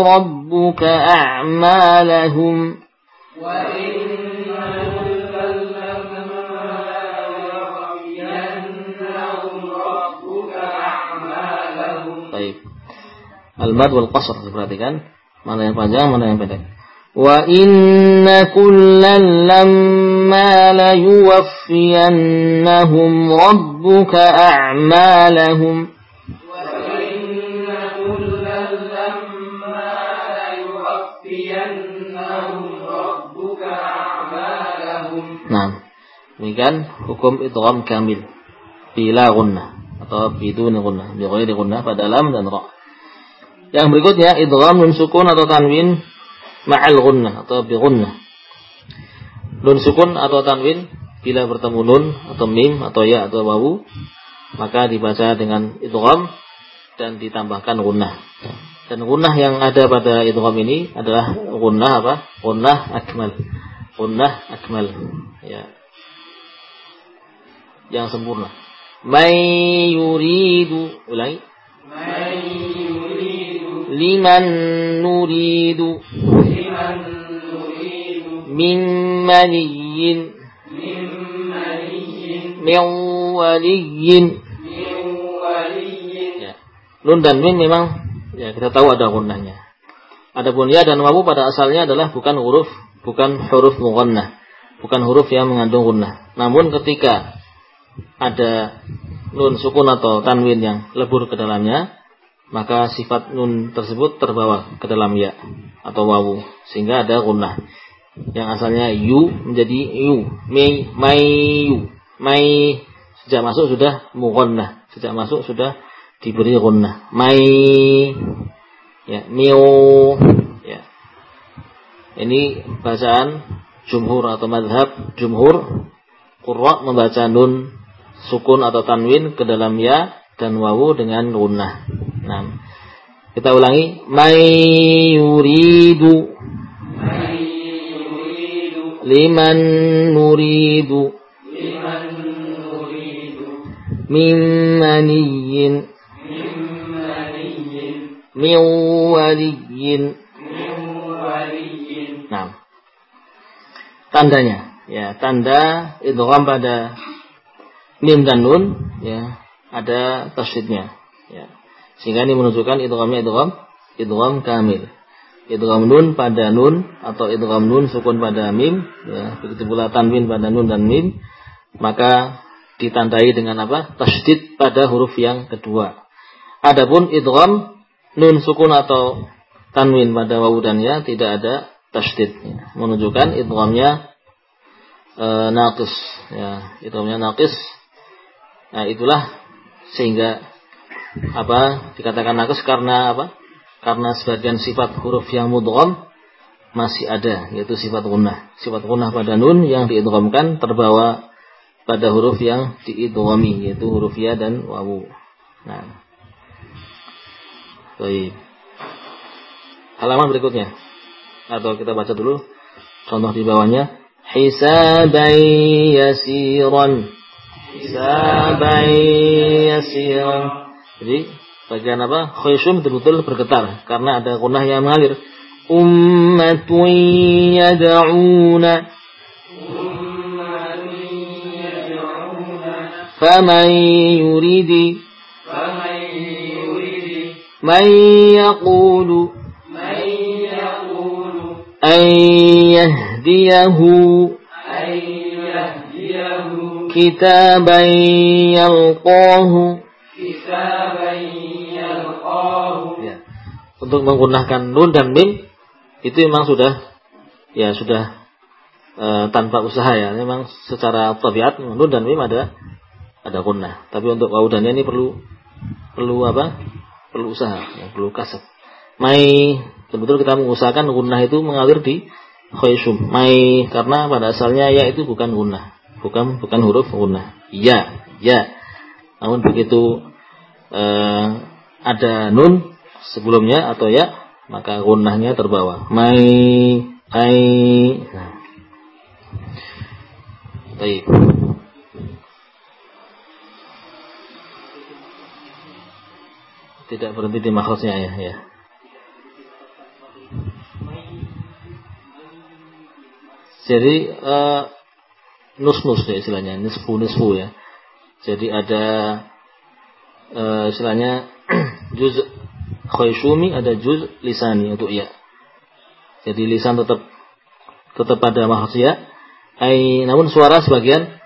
ربك أعمالهم. وإن Baik. Al-bad wal qasr diperhatikan mana yang panjang, mana yang pendek. Wa inna kullan lamma la yuwaffiyannahum rabbuka a'malahum. Nah, demikian hukum idgham kamil bila gunnah atau biduni gunnah bi ghairi gunnah pada lam dan ra. Yang berikutnya idgham nun sukun atau tanwin ma'al gunnah atau bi gunnah nun sukun atau tanwin bila bertemu nun atau mim atau ya atau wawu maka dibaca dengan idgham dan ditambahkan gunnah dan gunnah yang ada pada idgham ini adalah gunnah apa? Gunnah akmal. Gunnah akmal. Ya. Yang sempurna May yuridu. ulai. May yuridu. Liman nuridu. Liman nuridu. Min maniyin. Min maniyin. Min waliyin. Min waliyin. Ya. Nun dan min memang ya kita tahu ada gunanya. Adapun ya dan wawu pada asalnya adalah bukan huruf bukan huruf mughannah, bukan huruf yang mengandung gunnah. Namun ketika ada nun sukun atau tanwin yang lebur ke dalamnya maka sifat nun tersebut terbawa ke dalam ya atau wawu sehingga ada gunnah. Yang asalnya yu menjadi yu mei mai yu. Mai sejak masuk sudah mughannah sejak masuk sudah diberi gunnah. Mai ya miu ya. Ini bacaan jumhur atau madhab jumhur qurra membaca nun sukun atau tanwin ke dalam ya dan wawu dengan gunnah Nah, kita ulangi. May yuridu. Liman nuridu. Min maniyin. Min waliyin. Nah, tandanya, ya tanda idgham pada mim dan nun, ya ada tasydidnya, ya. Sehingga ini menunjukkan idghamnya idgham idgham kamil. Idgham nun pada nun atau idgham nun sukun pada mim, ya, begitu pula tanwin pada nun dan mim, maka ditandai dengan apa? Tasydid pada huruf yang kedua. Adapun idgham nun sukun atau tanwin pada wawu dan ya tidak ada tasydid, ya. menunjukkan idghamnya e, naqis, ya, idghamnya naqis. Nah, itulah sehingga apa dikatakan nakes karena apa? Karena sebagian sifat huruf yang mudgham masih ada yaitu sifat gunnah. Sifat gunnah pada nun yang diidghamkan terbawa pada huruf yang diidghami yaitu huruf ya dan wawu. Nah. Baik. Halaman berikutnya. Atau kita baca dulu contoh di bawahnya. Hisaban yasiran Hisaban yasiran. Jadi bagian apa? Khayshum betul-betul bergetar karena ada kunah yang mengalir. Ummatun yad'una Faman yuridi فمن يريد Man yaqulu من يقول An yahdiyahu أن يهديه Kitaban yalqahu كتابا يلقاه ya. Untuk menggunakan nun dan mim itu memang sudah ya sudah e, tanpa usaha ya. Memang secara tabiat nun dan mim ada ada gunnah. Tapi untuk wawu dan ya ini perlu perlu apa? Perlu usaha, ya, perlu kasab. Mai betul kita mengusahakan gunnah itu mengalir di khaysum. Mai karena pada asalnya ya itu bukan gunnah, bukan bukan huruf gunnah. Ya, ya. Namun begitu eh, ada nun sebelumnya atau ya, maka gunnahnya terbawa. Mai, ai. Nah. Baik. Tidak berhenti di makhrajnya ya, ya. Jadi eh, nus-nus ya istilahnya, nisfu-nisfu ya. Jadi ada eh, istilahnya [clears throat] juz khayshumi, ada juz lisani untuk ya. Jadi lisan tetap tetap pada makhraj. Ai namun suara sebagian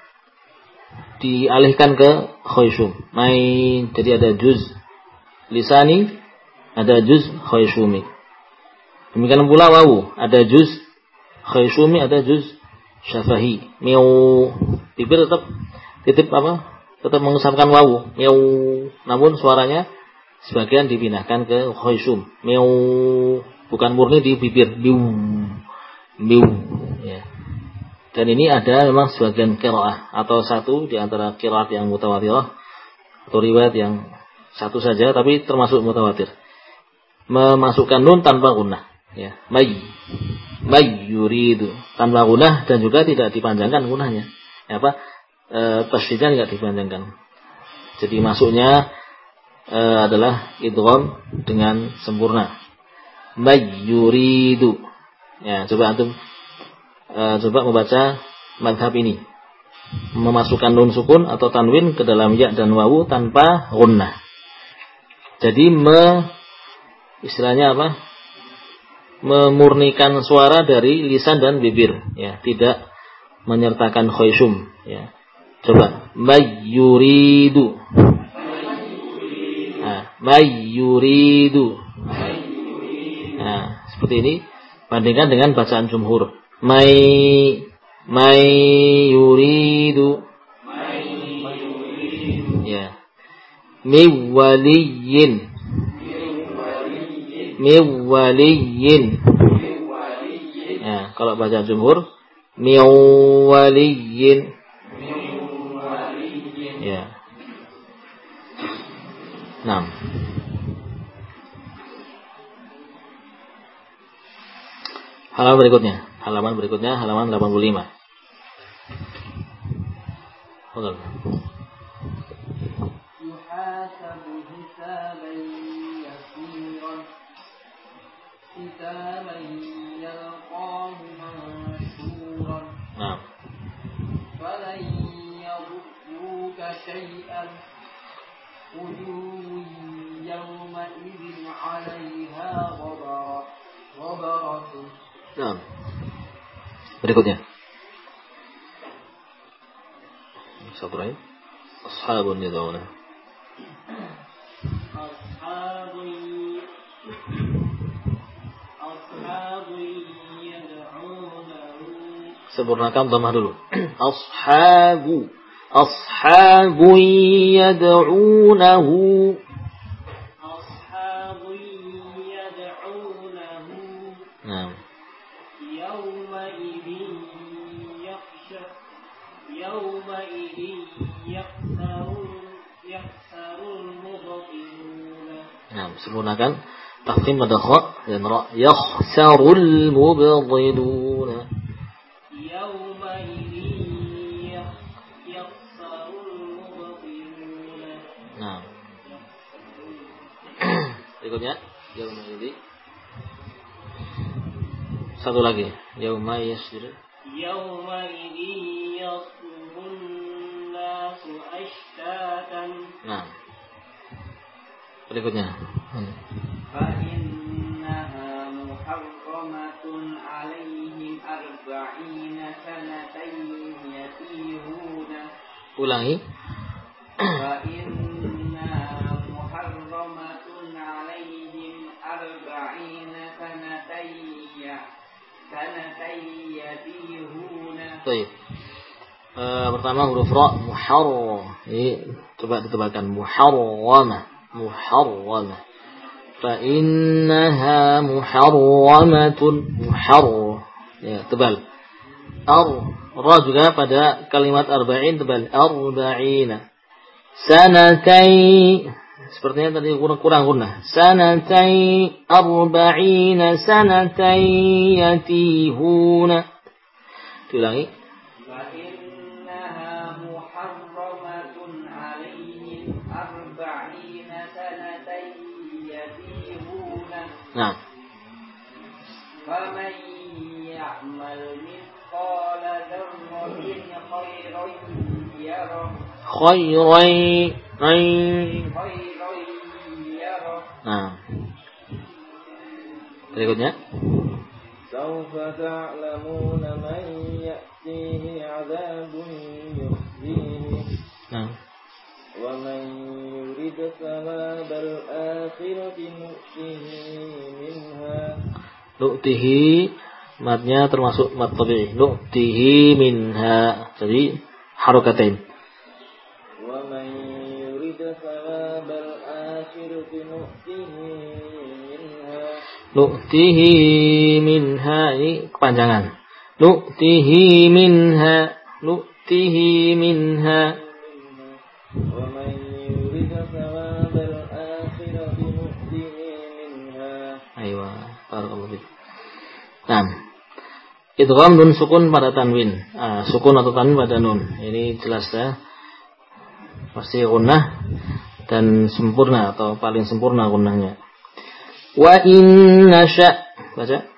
dialihkan ke khayshum. Mai jadi ada juz lisani, ada juz khayshumi. Demikian pula wawu, ada juz khayshumi, ada juz syafahi. Miau bibir tetap titip apa? Tetap mengucapkan wawu. Miau namun suaranya sebagian dipindahkan ke khayshum. Miau bukan murni di bibir. Miu. Miu ya. Dan ini ada memang sebagian kiraah atau satu di antara kiraat yang mutawatirah atau riwayat yang satu saja tapi termasuk mutawatir. Memasukkan nun tanpa gunnah, ya. May may yuridu tanpa gunnah dan juga tidak dipanjangkan gunnahnya. Ya, apa? E, tasydidnya tidak dipanjangkan. Jadi masuknya e, adalah idgham dengan sempurna. May yuridu. Ya, coba antum e, coba membaca madhab ini. Memasukkan nun sukun atau tanwin ke dalam ya dan wawu tanpa gunnah. Jadi me istilahnya apa? Memurnikan suara dari lisan dan bibir, ya, tidak menyertakan khayshum, ya. Coba mayyuridu. Nah. Nah, seperti ini bandingkan dengan bacaan jumhur. May may yuridu. Ya. Miwaliyin miwaliyin. Ya, kalau baca jumhur miwaliyin. Ya. Enam. Halaman berikutnya, halaman berikutnya halaman 85. Hold on. حسابا يلقاه منشورا. نعم. فلن يضروك شيئا. وجوه يومئذ عليها غبرة. غبرة. نعم. Berikutnya Sabrain Ashabun Nidawna Ashabun Sempurnakan domah dulu. [clears throat] Ashabu. Ashabu yad'unahu. Ashabu yad'unahu. Nah. Yawma idin. Yawma idin sempurnakan. tafkhim pada kha dan ra. Yakhsarul mubdhiluna. يومئذ يخ- يخسر المبطلون Nah. [coughs] Berikutnya, yauma ini. Satu lagi, yauma yasir. يومئذ يصدر الناس أشتاتا Nah. Berikutnya. Hmm. فإنها محرمة عليهم أربعين سنة يتيهون Ulangi. فإنها محرمة عليهم أربعين سنة سنة يتيهون Baik. Eh, pertama huruf ra muharram. Ini coba ditebalkan muharramah. Muharramah. Innaha muharramatun muharr. Ya, tebal. Ar ra juga pada kalimat arba'in tebal. Arba'ina. Sanatai sepertinya tadi kurang kurang guna. Sanatai arba'ina sanatai yatihuna. Diulangi. يتيهون Nah, فمن يعمل مثقال ذرة خيرا يره khairai ai. خيرا يره Nah. Berikutnya. سوف تعلمون من يأتيه عذاب يخزيه Nah. ومن يرد ثواب الآخرة نؤته منها Nu'tihi matnya termasuk mat tabi'i. Nu'tihi minha. Jadi harokatain. ومن يرد ثواب الآخرة نؤته منها Nu'tihi minha ini kepanjangan. Nu'tihi minha. Nu'tihi minha. ومن يرد Nah, idgham nun sukun pada tanwin. Ah, sukun atau tanwin pada nun. Ini jelas ya. Pasti gunnah dan sempurna atau paling sempurna gunnahnya. Wa in nasha baca.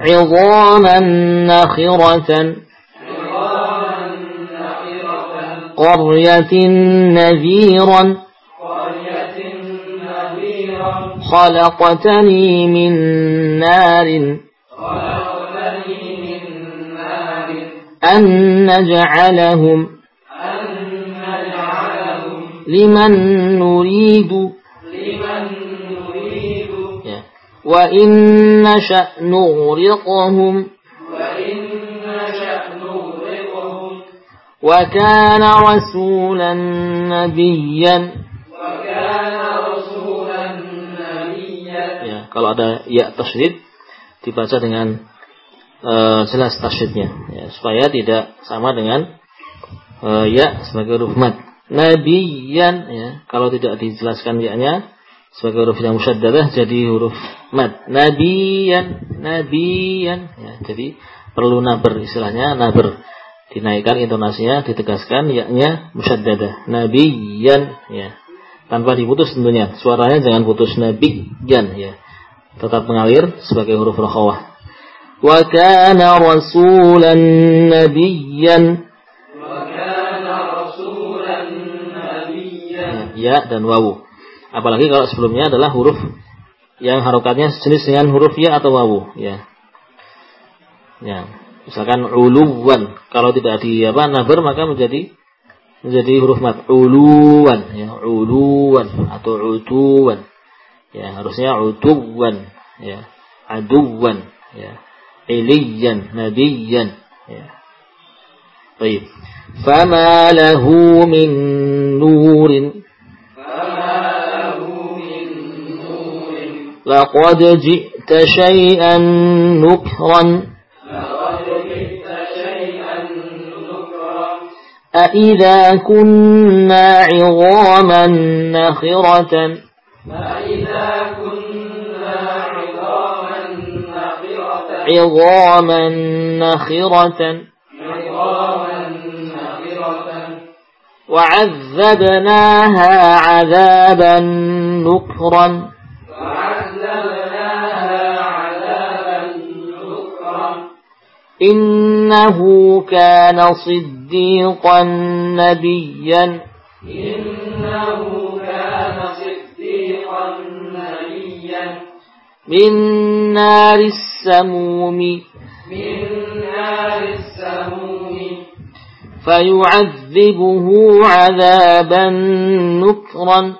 عظاما نخرة قرية نذيرا خلقتني من نار. أن نجعلهم. لمن نريد. وإن نشأ نغرقهم. وكان رسولا نبيا. وكان رسولا kalau ada ya tasydid dibaca dengan eh, jelas tasydidnya ya, supaya tidak sama dengan eh, ya sebagai huruf mad. Nabiyan ya kalau tidak dijelaskan ya-nya sebagai huruf yang musyaddadah jadi huruf mad. Nabiyan nabiyan ya jadi perlu naber istilahnya naber. Dinaikkan intonasinya ditegaskan ya-nya musyaddadah. Nabiyan ya. Tanpa diputus tentunya suaranya jangan putus. Nabiyan ya tetap mengalir sebagai huruf rokhawah. Wa kana rasulan nabiyyan. Ya dan wawu. Apalagi kalau sebelumnya adalah huruf yang harokatnya sejenis dengan huruf ya atau wawu. Ya. Ya. Misalkan uluwan. Kalau tidak di apa nabar maka menjadi menjadi huruf mat uluwan ya uluwan atau utuwan Ya, harusnya utuwan, ya, aduwan, ya, iliyan, nabiyan, ya. Baik. Fama lahu min nurin لقد جئت شيئا نكرا أإذا كنا عظاما نخرة فإذا كنا عظاما نخرة. عظاما نخرة. عظاما نخرة. وعذبناها عذابا نكرا. وعذبناها عذابا نكرا إنه كان صديقا نبيا. إنه كان صديقا نبيا من نار السموم. من نار السموم. فيعذبه عذابا نكرا.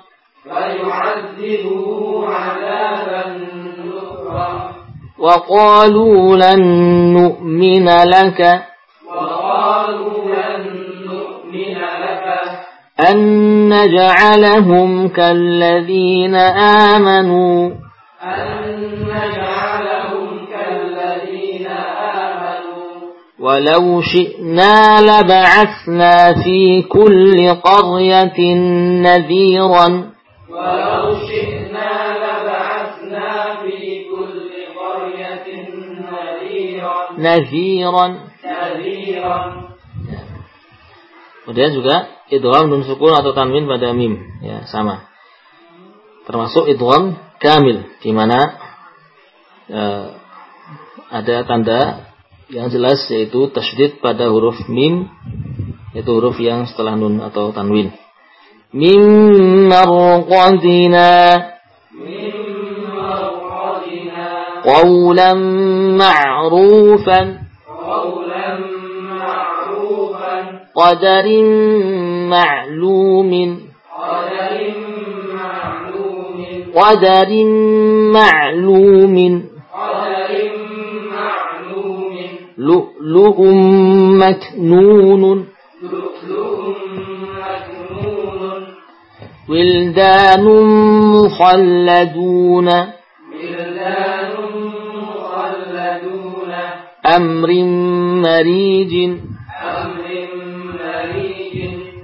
فيعذبه عذابا نكرا. وقالوا لن نؤمن لك. وقالوا أن نجعلهم كالذين آمنوا أن نجعلهم كالذين آمنوا ولو شئنا لبعثنا في كل قرية نذيرا ولو شئنا لبعثنا في كل قرية نذيرا نذيرا نذيرا Kemudian juga idgham nun sukun atau tanwin pada mim, ya sama. Termasuk idgham kamil di mana eh, ada tanda yang jelas yaitu tasydid pada huruf mim yaitu huruf yang setelah nun atau tanwin. Mim marqadina qawlan ma'rufan قدر معلوم قدر معلوم قدر معلوم لؤلؤ مكنون ولدان مخلدون بلدان مخلدون أمر مريج أمر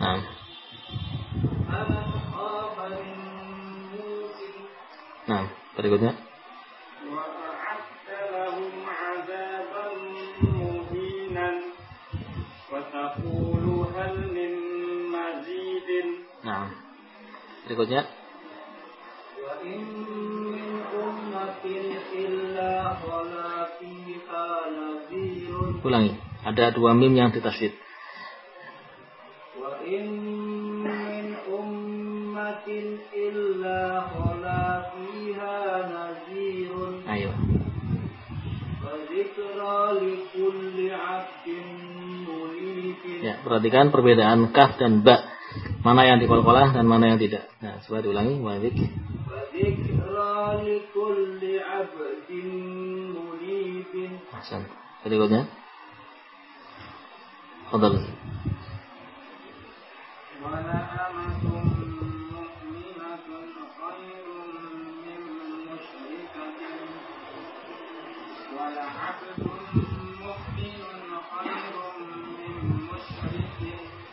نعم نعم berikutnya Nah, berikutnya. Ulangi, ada dua mim yang ditasdid. إلا خلا فيها نذير Ayo. وذكرى لكل عبد منيب Ya, perhatikan perbedaan kaf dan ba. Mana yang dikolkolah dan mana yang tidak. Nah, coba diulangi. Wadik. وذكرى لكل عبد منيب Hasan. Berikutnya. Fadal. ولأمة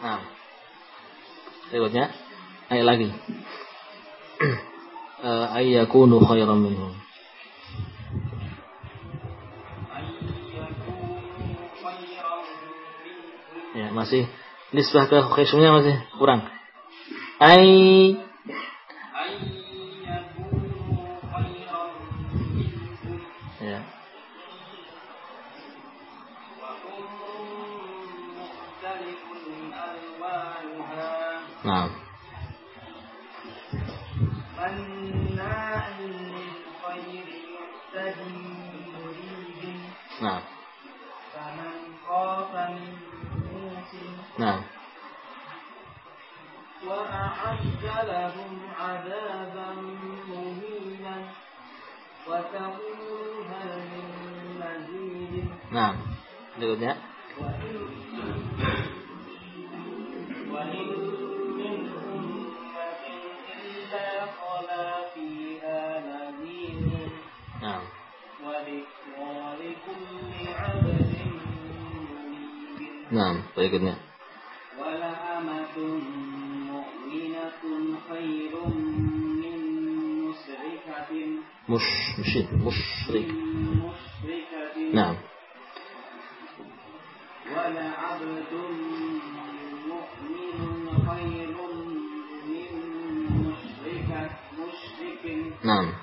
Nah, berikutnya ayat lagi. [clears throat] Eh, ayyakunu khairan minhum. Ya, masih nisbah ke khusyuknya masih kurang. Ay مريب Nah. فمن خاف من موس Nah. وأعد لهم عذابا مهينا وتقول هل من مزيد Nah. Berikutnya. طيب نعم ولأمة مؤمنة خير من مشركة مش مش إيه؟ مشرك مشركة إيه؟ نعم. ولعبد مؤمن خير من مشركة مشرك. نعم.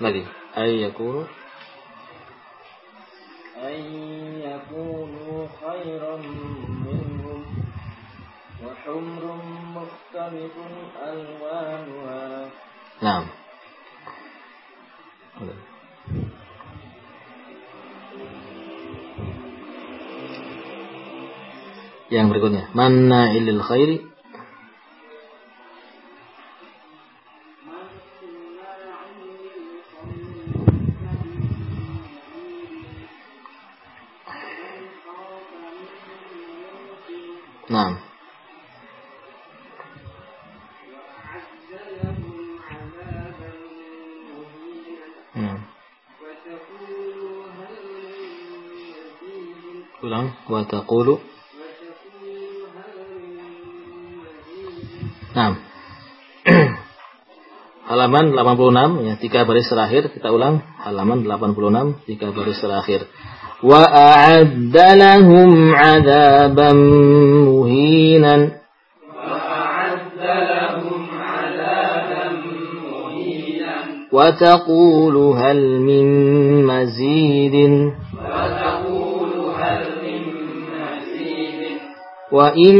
ماذا أي يكون وحمر مختلف ألوانها Nah. Yang berikutnya, mana ilil khairi? Ulang. Wa taqulu. Nah. [clears throat] halaman 86 ya tiga baris terakhir kita ulang halaman 86 tiga baris terakhir wa a'adda lahum 'adaban muhinan وتقول هل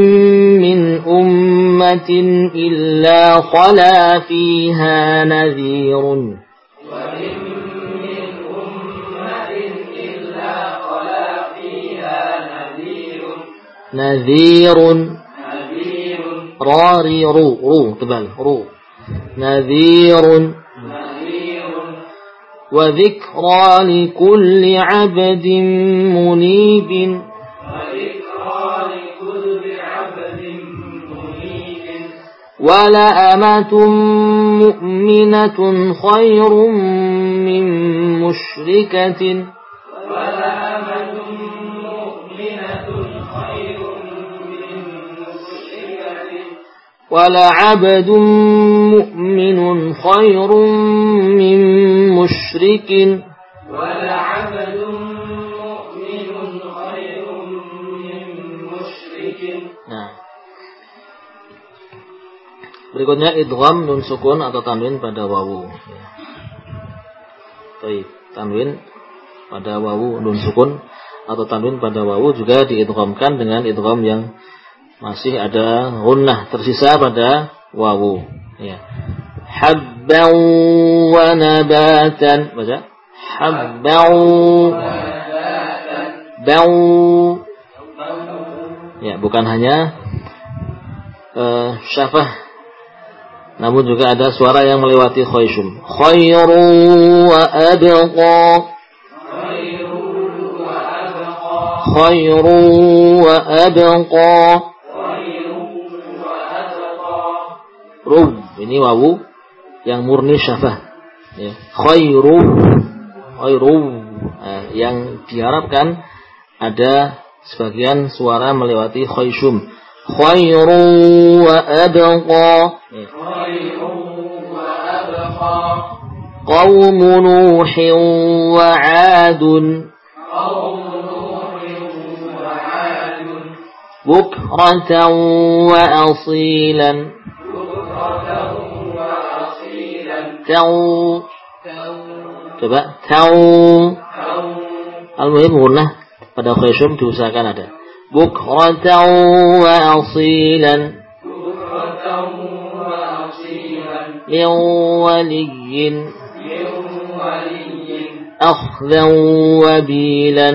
من مزيد وإن من أمة إلا خلا فيها نذير نذير راري رو رو تبال رو. نذير وذكرى لكل عبد منيب ولأمة مؤمنة خير من مشركة. ولعبد مؤمن خير من مشرك. ولعبد Berikutnya idgham nun sukun atau tanwin pada wawu. Ya. Tanwin pada wawu nun sukun atau tanwin pada wawu juga diidghamkan dengan idgham yang masih ada gunnah tersisa pada wawu. Ya. Habban wa nabatan. Baca. Habban bau. Ya, bukan hanya uh, syafah namun juga ada suara yang melewati khayshum. Khairu wa abqa. Khairu wa abqa. Rub. Ini wawu yang murni syafah. Ya. Khairu. Khairu. Nah, yang diharapkan ada sebagian suara melewati khayshum. خير وأبقى. خير وأبقى قوم نوح وعاد. قوم نوح وعاد بكرة وأصيلا. بكرة وأصيلا تو coba المهم قلنا pada khaisyum diusahakan ada bukratan wa asilan min waliyyin أخذا وبيلا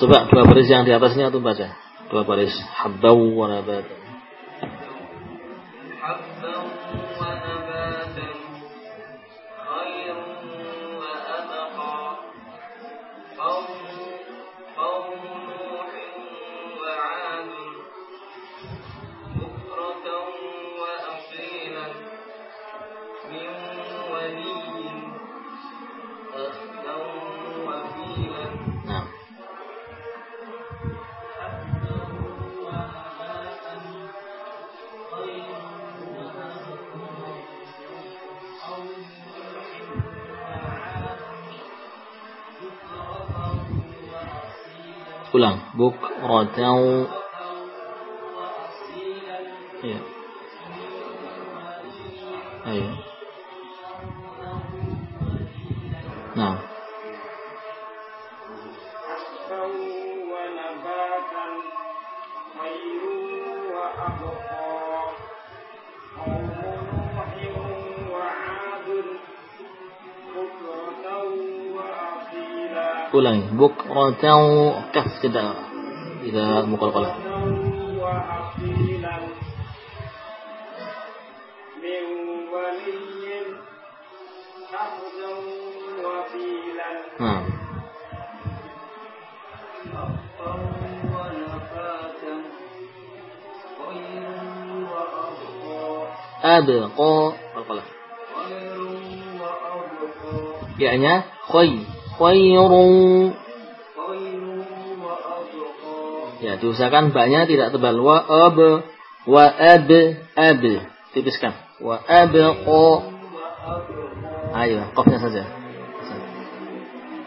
Coba dua baris yang di atasnya itu baca. Dua baris habbau wa nabatan. Ulang. Bukratan. Iya. Ayo. Nah. ulangi. Bukratau kas tidak tidak mukalqalah Nah. Abqa. Ya, خير وأبقى ya diusahakan baknya tidak tebal wa ab wa ab ab tipiskan wa abqa ayo qafnya saja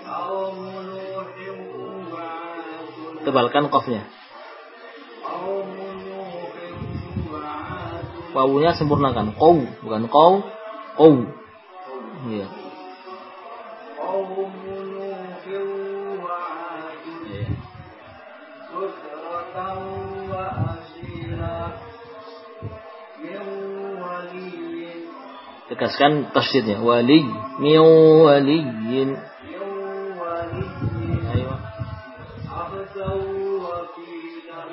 قوم نوح وعاد tebalkan qafnya قوم نوح وعاد wawunya sempurnakan qaw bukan qaw qaw iya dijelaskan tafsirnya wali min waliyin.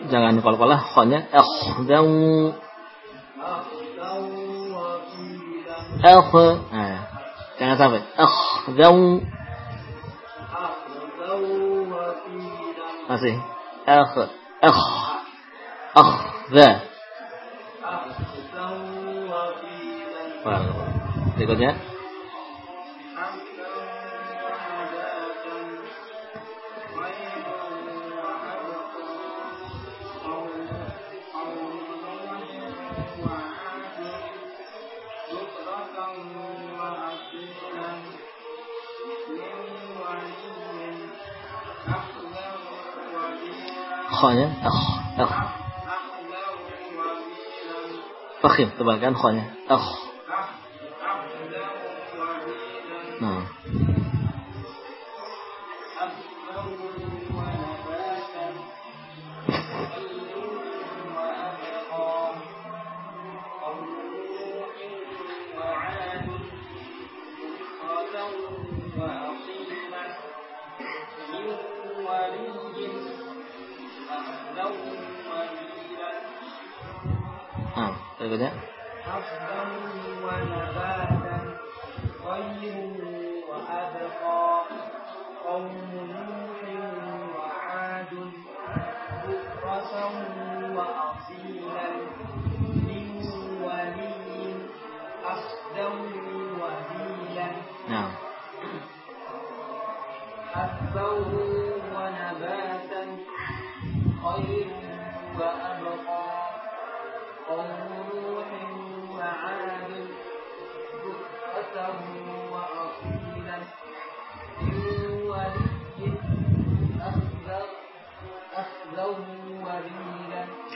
Jangan kol-kolah khonya akhdaw. Akh. Nah, jangan sampai akhdaw. Masih akh. Akh. Akhda. Berikutnya. khonya akh akh. Fakhim tebalkan khonya akh.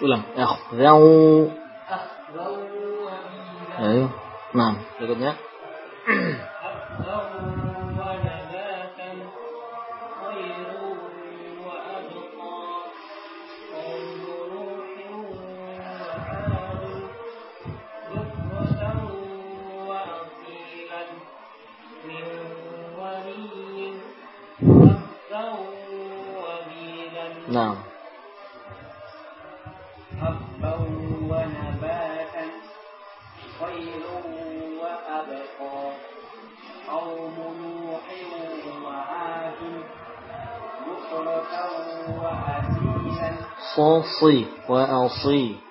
Ulang. Akhdau. LLC.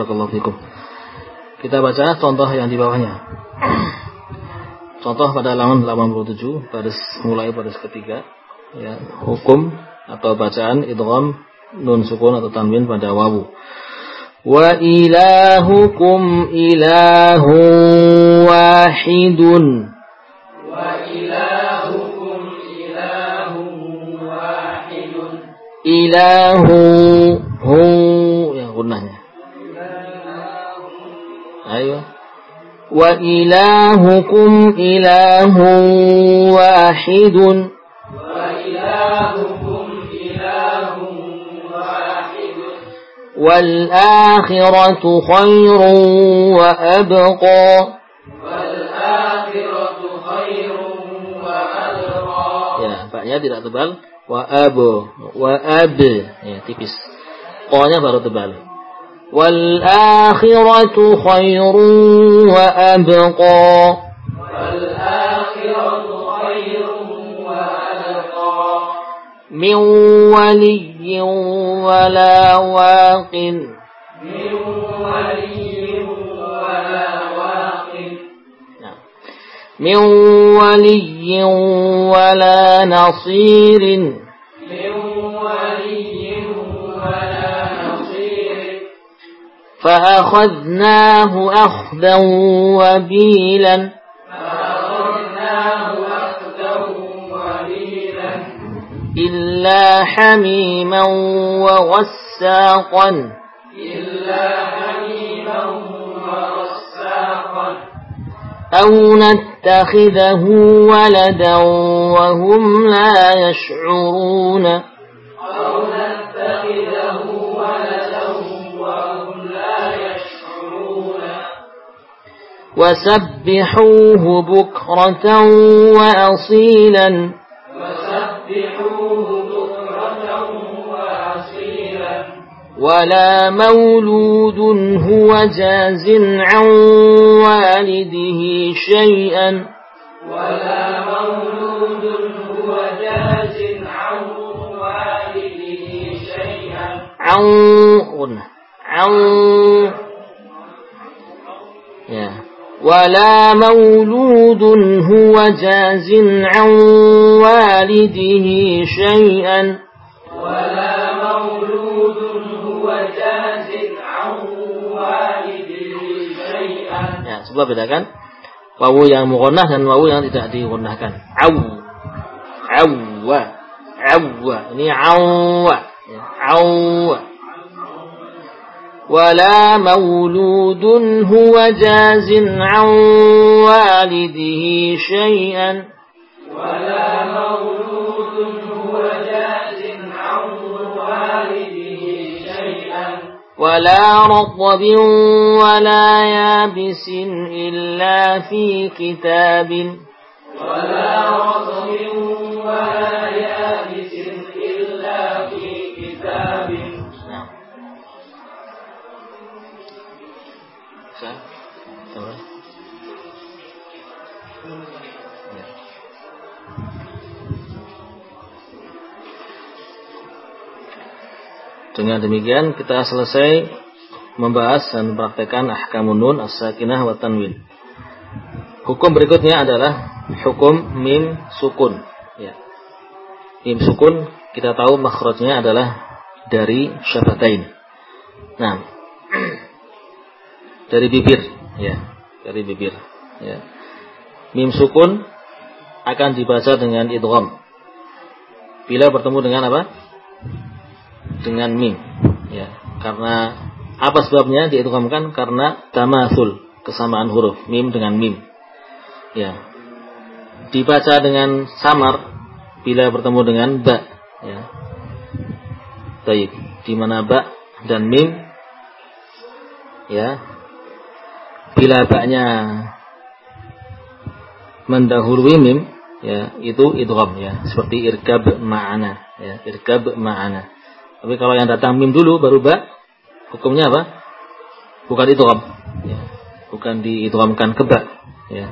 Barakallahu fikum. Kita baca contoh yang di bawahnya. [clears throat] Contoh pada halaman 87 baris mulai baris ketiga ya, hukum atau bacaan idgham nun sukun atau tanwin pada wawu. Wa ilahukum ilahu wahidun. Wa ilahukum ilahu wahidun. Ilahu hu ya gunanya. Wa ilahukum ilahu wahidun. وإلهكم إله واحد والآخرة خير وأبقى والآخرة خير وأبقى Ya, baknya tidak tebal. Wa abu, wa ab, ya tipis. Qanya baru tebal. والآخرة خير وأبقى. والآخرة خير وأبقى من ولي ولا واق. من ولي ولا واق من ولي ولا نصير. من فأخذناه أخذا وبيلا. إلا حميما وغساقا. إلا حميما وغساقا أو نتخذه ولدا وهم لا يشعرون. أو نتخذه وسبحوه بكرة وأصيلا. وسبحوه بكرة وأصيلا ولا مولود هو جاز عن والده شيئا ولا مولود هو جاز عن والده شيئا. عن عن يا. ولا مولود هو جاز عن والده شيئا ولا مولود هو جاز عن والده شيئا Ya, coba bedakan wawu yang mughannah dan wawu yang tidak digunakan. Aw. Awwa. Awwa. Ini awwa. Awwa. ولا مولود هو جاز عن والده شيئا. ولا مولود هو جاز عن والده شيئا. ولا رطب ولا يابس إلا في كتاب. ولا رطب ولا يابس Dengan demikian kita selesai membahas dan mempraktekkan ahkamun nun as-sakinah wa tanwin. Hukum berikutnya adalah hukum mim sukun. Ya. Mim sukun kita tahu makhrajnya adalah dari syafatain. Nah, [clears throat] dari bibir, ya, dari bibir, ya. Mim sukun akan dibaca dengan idgham. Bila bertemu dengan apa? Dengan mim, ya. Karena apa sebabnya diidghamkan? Karena tamasul, kesamaan huruf mim dengan mim. Ya. Dibaca dengan samar bila bertemu dengan ba, ya. Baik, di mana ba dan mim ya. Bila ba-nya mendahului mim ya, itu idgham ya, seperti irkab ma'ana ya, irkab ma'ana. Tapi kalau yang datang mim dulu baru ba, hukumnya apa? Bukan idgham ya. Bukan diidghamkan ke ba ya.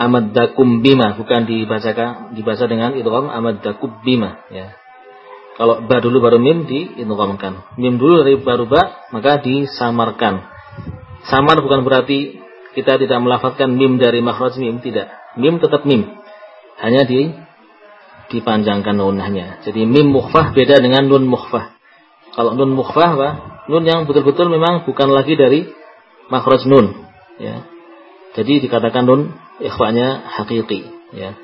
Amaddakum bima bukan dibacakan dibaca dengan idgham amaddakum bima ya. Kalau ba dulu baru mim diidghamkan. Mim dulu dari baru ba maka disamarkan. Samar bukan berarti kita tidak melafazkan mim dari makhraj mim tidak. Mim tetap mim. Hanya di dipanjangkan nunahnya. Jadi mim mukhfah beda dengan nun mukhfah. Kalau nun mukhfah apa? Nun yang betul-betul memang bukan lagi dari makhraj nun ya. Jadi dikatakan nun ikhfanya hakiki ya.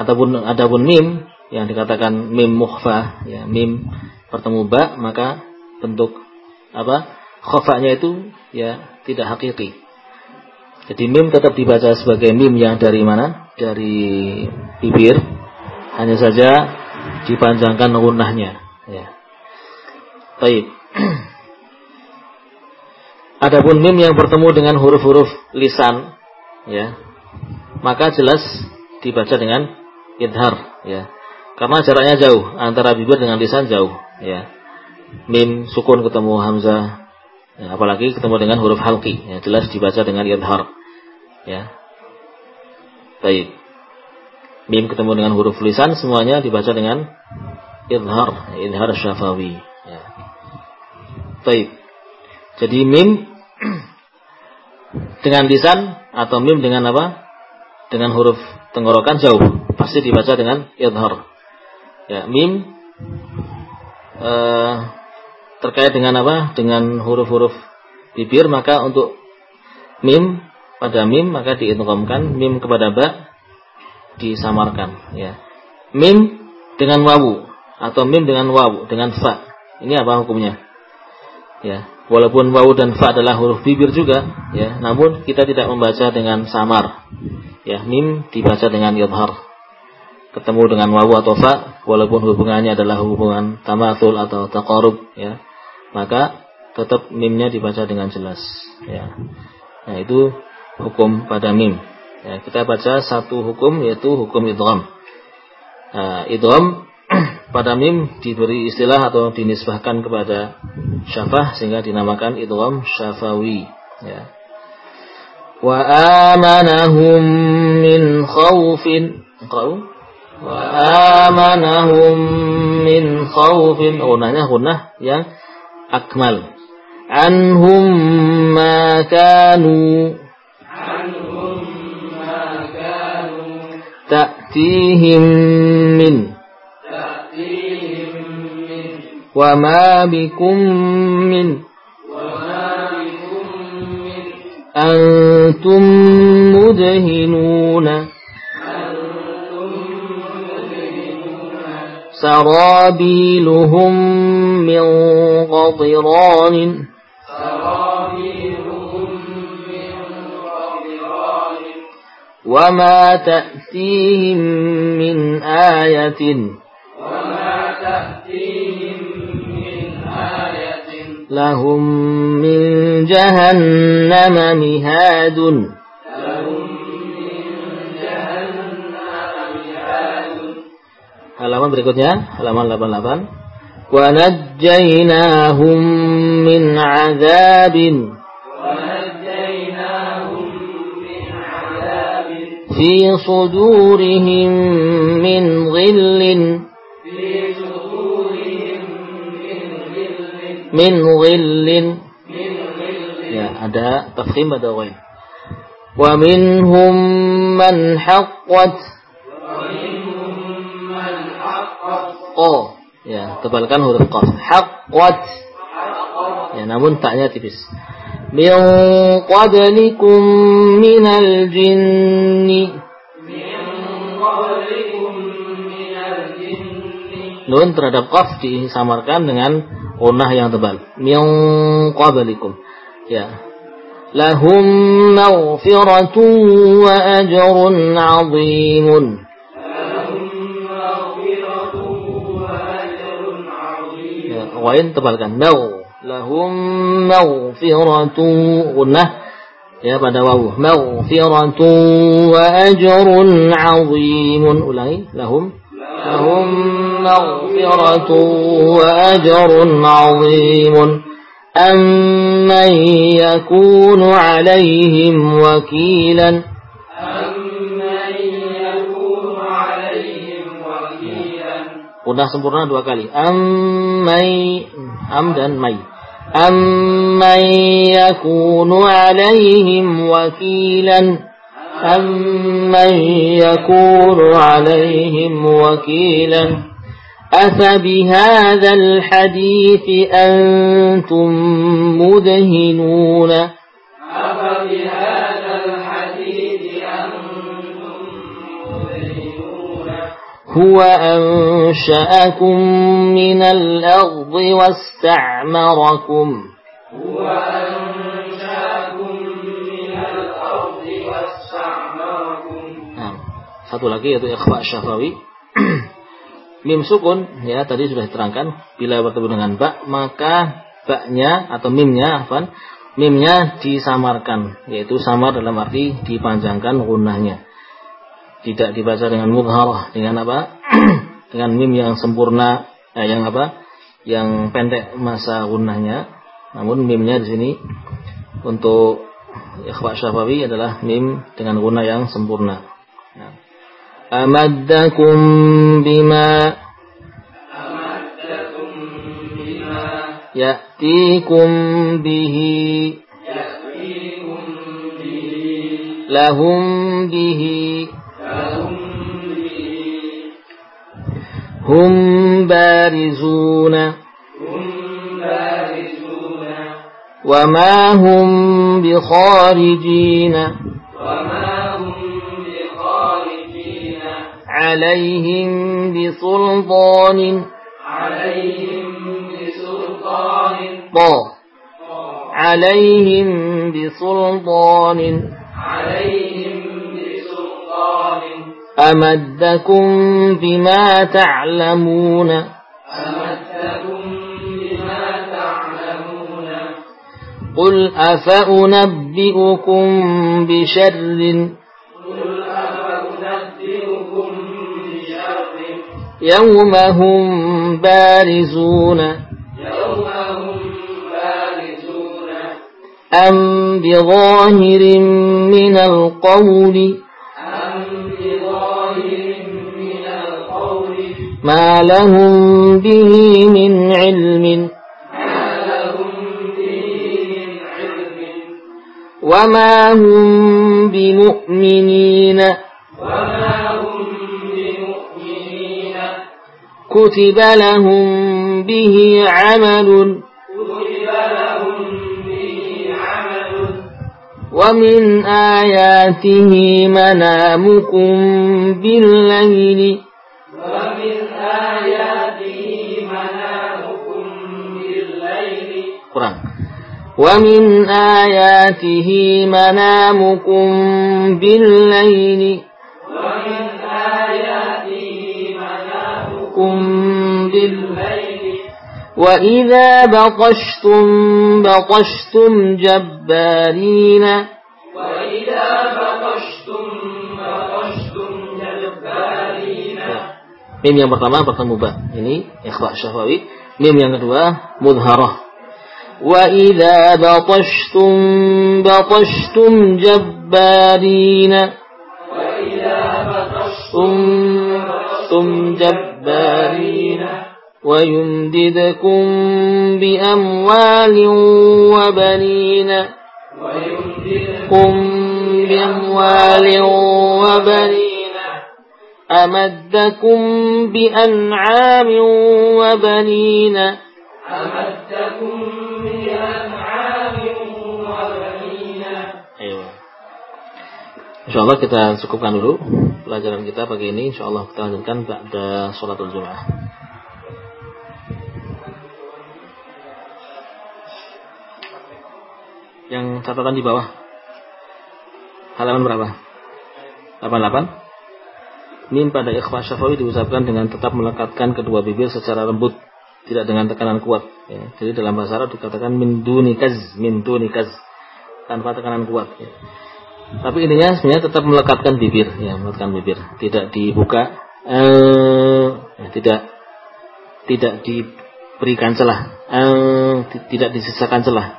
Ataupun adapun mim yang dikatakan mim mukhfah ya, mim bertemu ba maka bentuk apa? khafanya itu ya tidak hakiki. Jadi mim tetap dibaca sebagai mim yang dari mana? Dari bibir. Hanya saja dipanjangkan gunahnya ya. Baik. [clears throat] Adapun mim yang bertemu dengan huruf-huruf lisan ya, maka jelas dibaca dengan idhar ya. Karena jaraknya jauh antara bibir dengan lisan jauh ya. Mim sukun ketemu hamzah ya, apalagi ketemu dengan huruf halqi ya, jelas dibaca dengan idhar ya. Baik. Mim ketemu dengan huruf lisan semuanya dibaca dengan idhar, idhar syafawi ya. Baik. Jadi mim [clears throat] dengan lisan atau mim dengan apa? Dengan huruf tenggorokan jauh, pasti dibaca dengan idhar. Ya, mim eh, terkait dengan apa? Dengan huruf-huruf bibir maka untuk mim pada mim maka diidghamkan, mim kepada ba disamarkan, ya. Mim dengan wawu atau mim dengan wawu dengan fa. Ini apa hukumnya? Ya, walaupun wawu dan fa adalah huruf bibir juga, ya, namun kita tidak membaca dengan samar. Ya, mim dibaca dengan yadhar. Ketemu dengan wawu atau fa, walaupun hubungannya adalah hubungan tamatul atau taqarub, ya, maka tetap mimnya dibaca dengan jelas. Ya, nah itu hukum pada mim. Ya, kita baca satu hukum yaitu hukum idgham. Nah, idgham [clears throat] pada mim diberi istilah atau dinisbahkan kepada syafah sehingga dinamakan idgham syafawi ya. Wa amanahum min khaufin qau wa amanahum min khaufin gunanya gunah yang akmal. Anhum ma kanu تأتيهم من وما بكم من وما بكم من أنتم مدهنون أنتم مدهنون سرابيلهم من قطران سرابيلهم وما تأتيهم من آية وما تأتيهم من آية لهم من جهنم مهاد لهم من جهنم مهاد Halaman berikutnya, halaman 88. ونجيناهم من عذاب في صدورهم من غل في صدورهم من ظل من غل من ظل ya ada tafkhim ada ghain wa minhum man haqqat ومنهم من حقت qa ya tebalkan huruf qaf haqqat حقت ya namun taknya tipis min qablikum minal jinni من قبلكم من الجن nun terhadap qaf disamarkan dengan unah yang tebal min qablikum ya lahum maghfiratun wa ajrun 'azimun لهم مغفرة وأجر عظيم ya wain tebalkan mau lahum maghfiratu gunnah ya pada wawu maghfiratu wa ajrun 'azimun ulangi lahum lahum maghfiratu wa ajrun 'azimun amman yakunu 'alaihim wakilan أمن يكون عليهم وكيلا Udah sempurna dua kali. Ammai am dan mai. أمن يكون عليهم وكيلا أمن يكون عليهم وكيلا أفبهذا الحديث أنتم مدهنون أفبهذا هو أنشأكم من الأرض واستعمركم هو أنشأكم من الأرض واستعمركم Nah, satu lagi yaitu ikhfa syafawi. [clears throat] Mim sukun ya tadi sudah diterangkan bila bertemu dengan ba maka baknya atau mimnya afan mimnya disamarkan yaitu samar dalam arti dipanjangkan gunahnya tidak dibaca dengan mudharah dengan apa? [clears throat] Dengan mim yang sempurna eh, yang apa? Yang pendek masa gunahnya namun mimnya di sini untuk ikhfa syafawi adalah mim dengan guna yang sempurna. Nah. amaddakum bima amaddakum bima ya'tikum bihi ya'tikum bihi lahum bihi هم بارزون. وما هم بخارجين. وما هم بخارجين عليهم بسلطان. عليهم بسلطان طا عليهم بسلطان. عليهم أمدكم بما تعلمون. أمدكم بما تعلمون قل أفأنبئكم بشر. قل أفأنبئكم بشر يوم هم بارزون يوم هم بارزون. أم بظاهر من القول؟ ما لهم به من علم وما هم بمؤمنين كتب لهم به عمل ومن آياته منامكم بالليل ومن آياته منامكم بالليل قرآن. ومن آياته منامكم بالليل ومن آياته منامكم كم بالليل بالليل وإذا بطشتم بطشتم جبارين وإذا بطشتم Mim yang pertama bertemu. Ini ikhfa syafawi. Mim yang kedua mudharah. Wa idza batashtum batashtum jabbarina. وإذا بطشتم tum jabbarina. ويمددكم بأموال وبنين ويمددكم بأموال وبنين أمدكم بأنعام وبنين أمدكم بأنعام وبنين Ayo. Insya Allah kita cukupkan dulu pelajaran kita pagi ini. Insya Allah kita lanjutkan pada sholatul Jum'ah. Yang catatan di bawah. Halaman berapa? 88. Mim pada ikhfa syafawi diucapkan dengan tetap melekatkan kedua bibir secara lembut, tidak dengan tekanan kuat. Ya. Jadi dalam bahasa Arab dikatakan min dunikaz, min dunikaz, tanpa tekanan kuat. Ya. Tapi intinya sebenarnya tetap melekatkan bibir, ya, melekatkan bibir, tidak dibuka, eh, tidak tidak diberikan celah, eh, ti- tidak disisakan celah.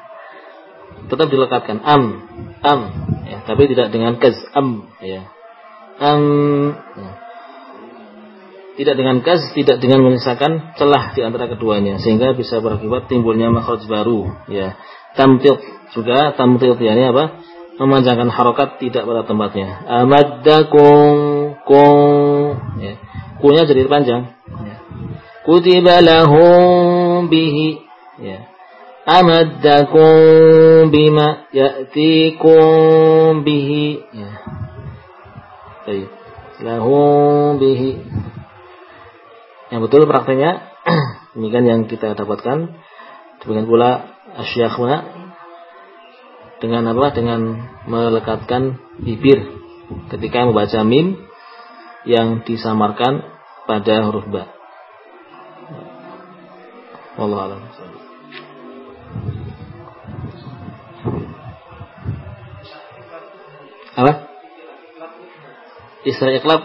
Tetap dilekatkan am, am, ya, tapi tidak dengan kaz, am, ya. Am, ya. Tidak dengan kaz, tidak dengan menyisakan celah di antara keduanya sehingga bisa berakibat timbulnya makhraj baru, ya. Tamtiq juga tamtiq ya ini apa? memanjangkan harokat tidak pada tempatnya. Amaddakum kum ya. Kunya jadi panjang. Ya. Kutiba lahum bihi ya. Amaddakum bima ya'tikum bihi ya. Baik. Lahum bihi. Yang betul prakteknya [clears throat] demikian yang kita dapatkan. Demikian pula asyakhuna dengan apa? Dengan melekatkan bibir ketika membaca mim yang disamarkan pada huruf ba. Wallahu a'lam. Apa? Istilah iklab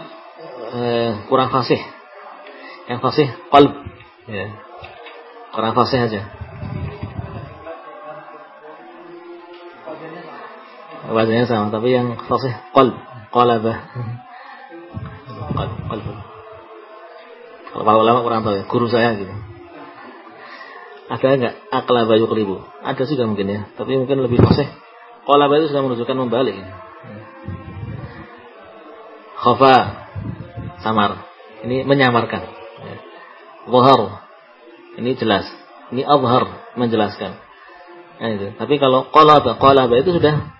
eh, kurang fasih. Yang fasih qalb. Ya. Kurang fasih aja. Wazannya sama, tapi yang fasih qalb, qalaba. Qalb, qalb. Kalau para ulama kurang tahu ya, guru saya gitu. Ada enggak aqlaba yuqlibu? Ada juga mungkin ya, tapi mungkin lebih fasih. Qalaba itu sudah menunjukkan membalik. Khafa samar. Ini menyamarkan. Zahar. Ini jelas. Ini azhar menjelaskan. Nah, itu. Tapi kalau qalaba, qalaba itu sudah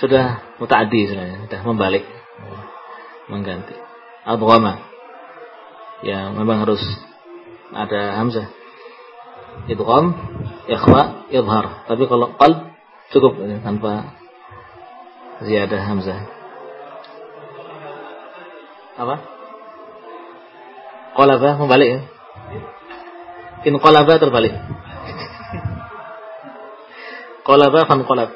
sudah mutaaddi sebenarnya, sudah membalik, mengganti. adghama. Ya, memang harus ada hamzah. Idgham, ikhfa, idhar. Tapi kalau qalb cukup ya, tanpa ziyadah hamzah. Apa? Qalaba membalik ya. In qalaba terbalik. qalaba fan qalab.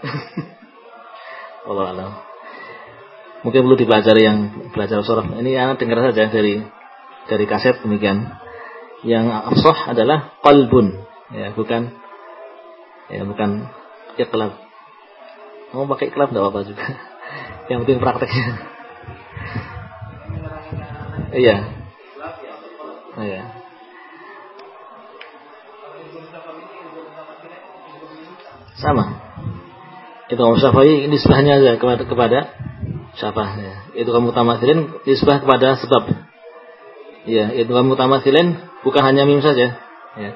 [laughs] Allah Allah. Mungkin perlu dipelajari yang belajar surah. Ini anak dengar saja dari dari kaset demikian. Yang afsah adalah qalbun, ya bukan ya bukan iqlab. Mau pakai iqlab enggak apa-apa juga. [laughs] Yang penting prakteknya. Iya. Iya. Sama. Itu Imam Syafi'i nisbahnya aja kepada kepada ya. Itu kamu tamathirin nisbah kepada sebab. Ya, itu kamu tamathirin bukan hanya mim saja. Ya.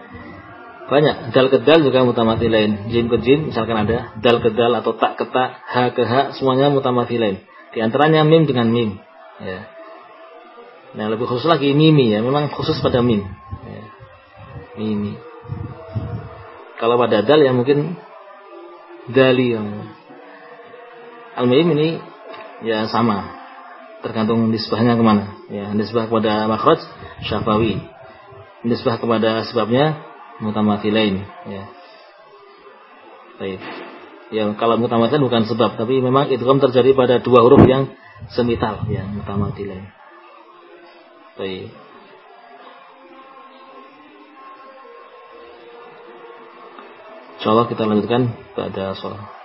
Banyak dal ke dal juga mutamathilain. Jim ke jim misalkan ada dal ke dal atau tak ke tak, ha ke ha semuanya mutamathilain. Di antaranya mim dengan mim. Ya. Nah lebih khusus lagi mimi ya, memang khusus pada mim. Ya. Mimi. Kalau pada dal ya mungkin dali yang al-mim ini ya sama. Tergantung nisbahnya ke mana. Ya, nisbah kepada makhraj syafawi. Nisbah kepada sebabnya mutamathilain ya. Baik. Ya kalau mutamathilain bukan sebab, tapi memang itu kan terjadi pada dua huruf yang semital ya, Baik. Insyaallah kita lanjutkan pada sholat.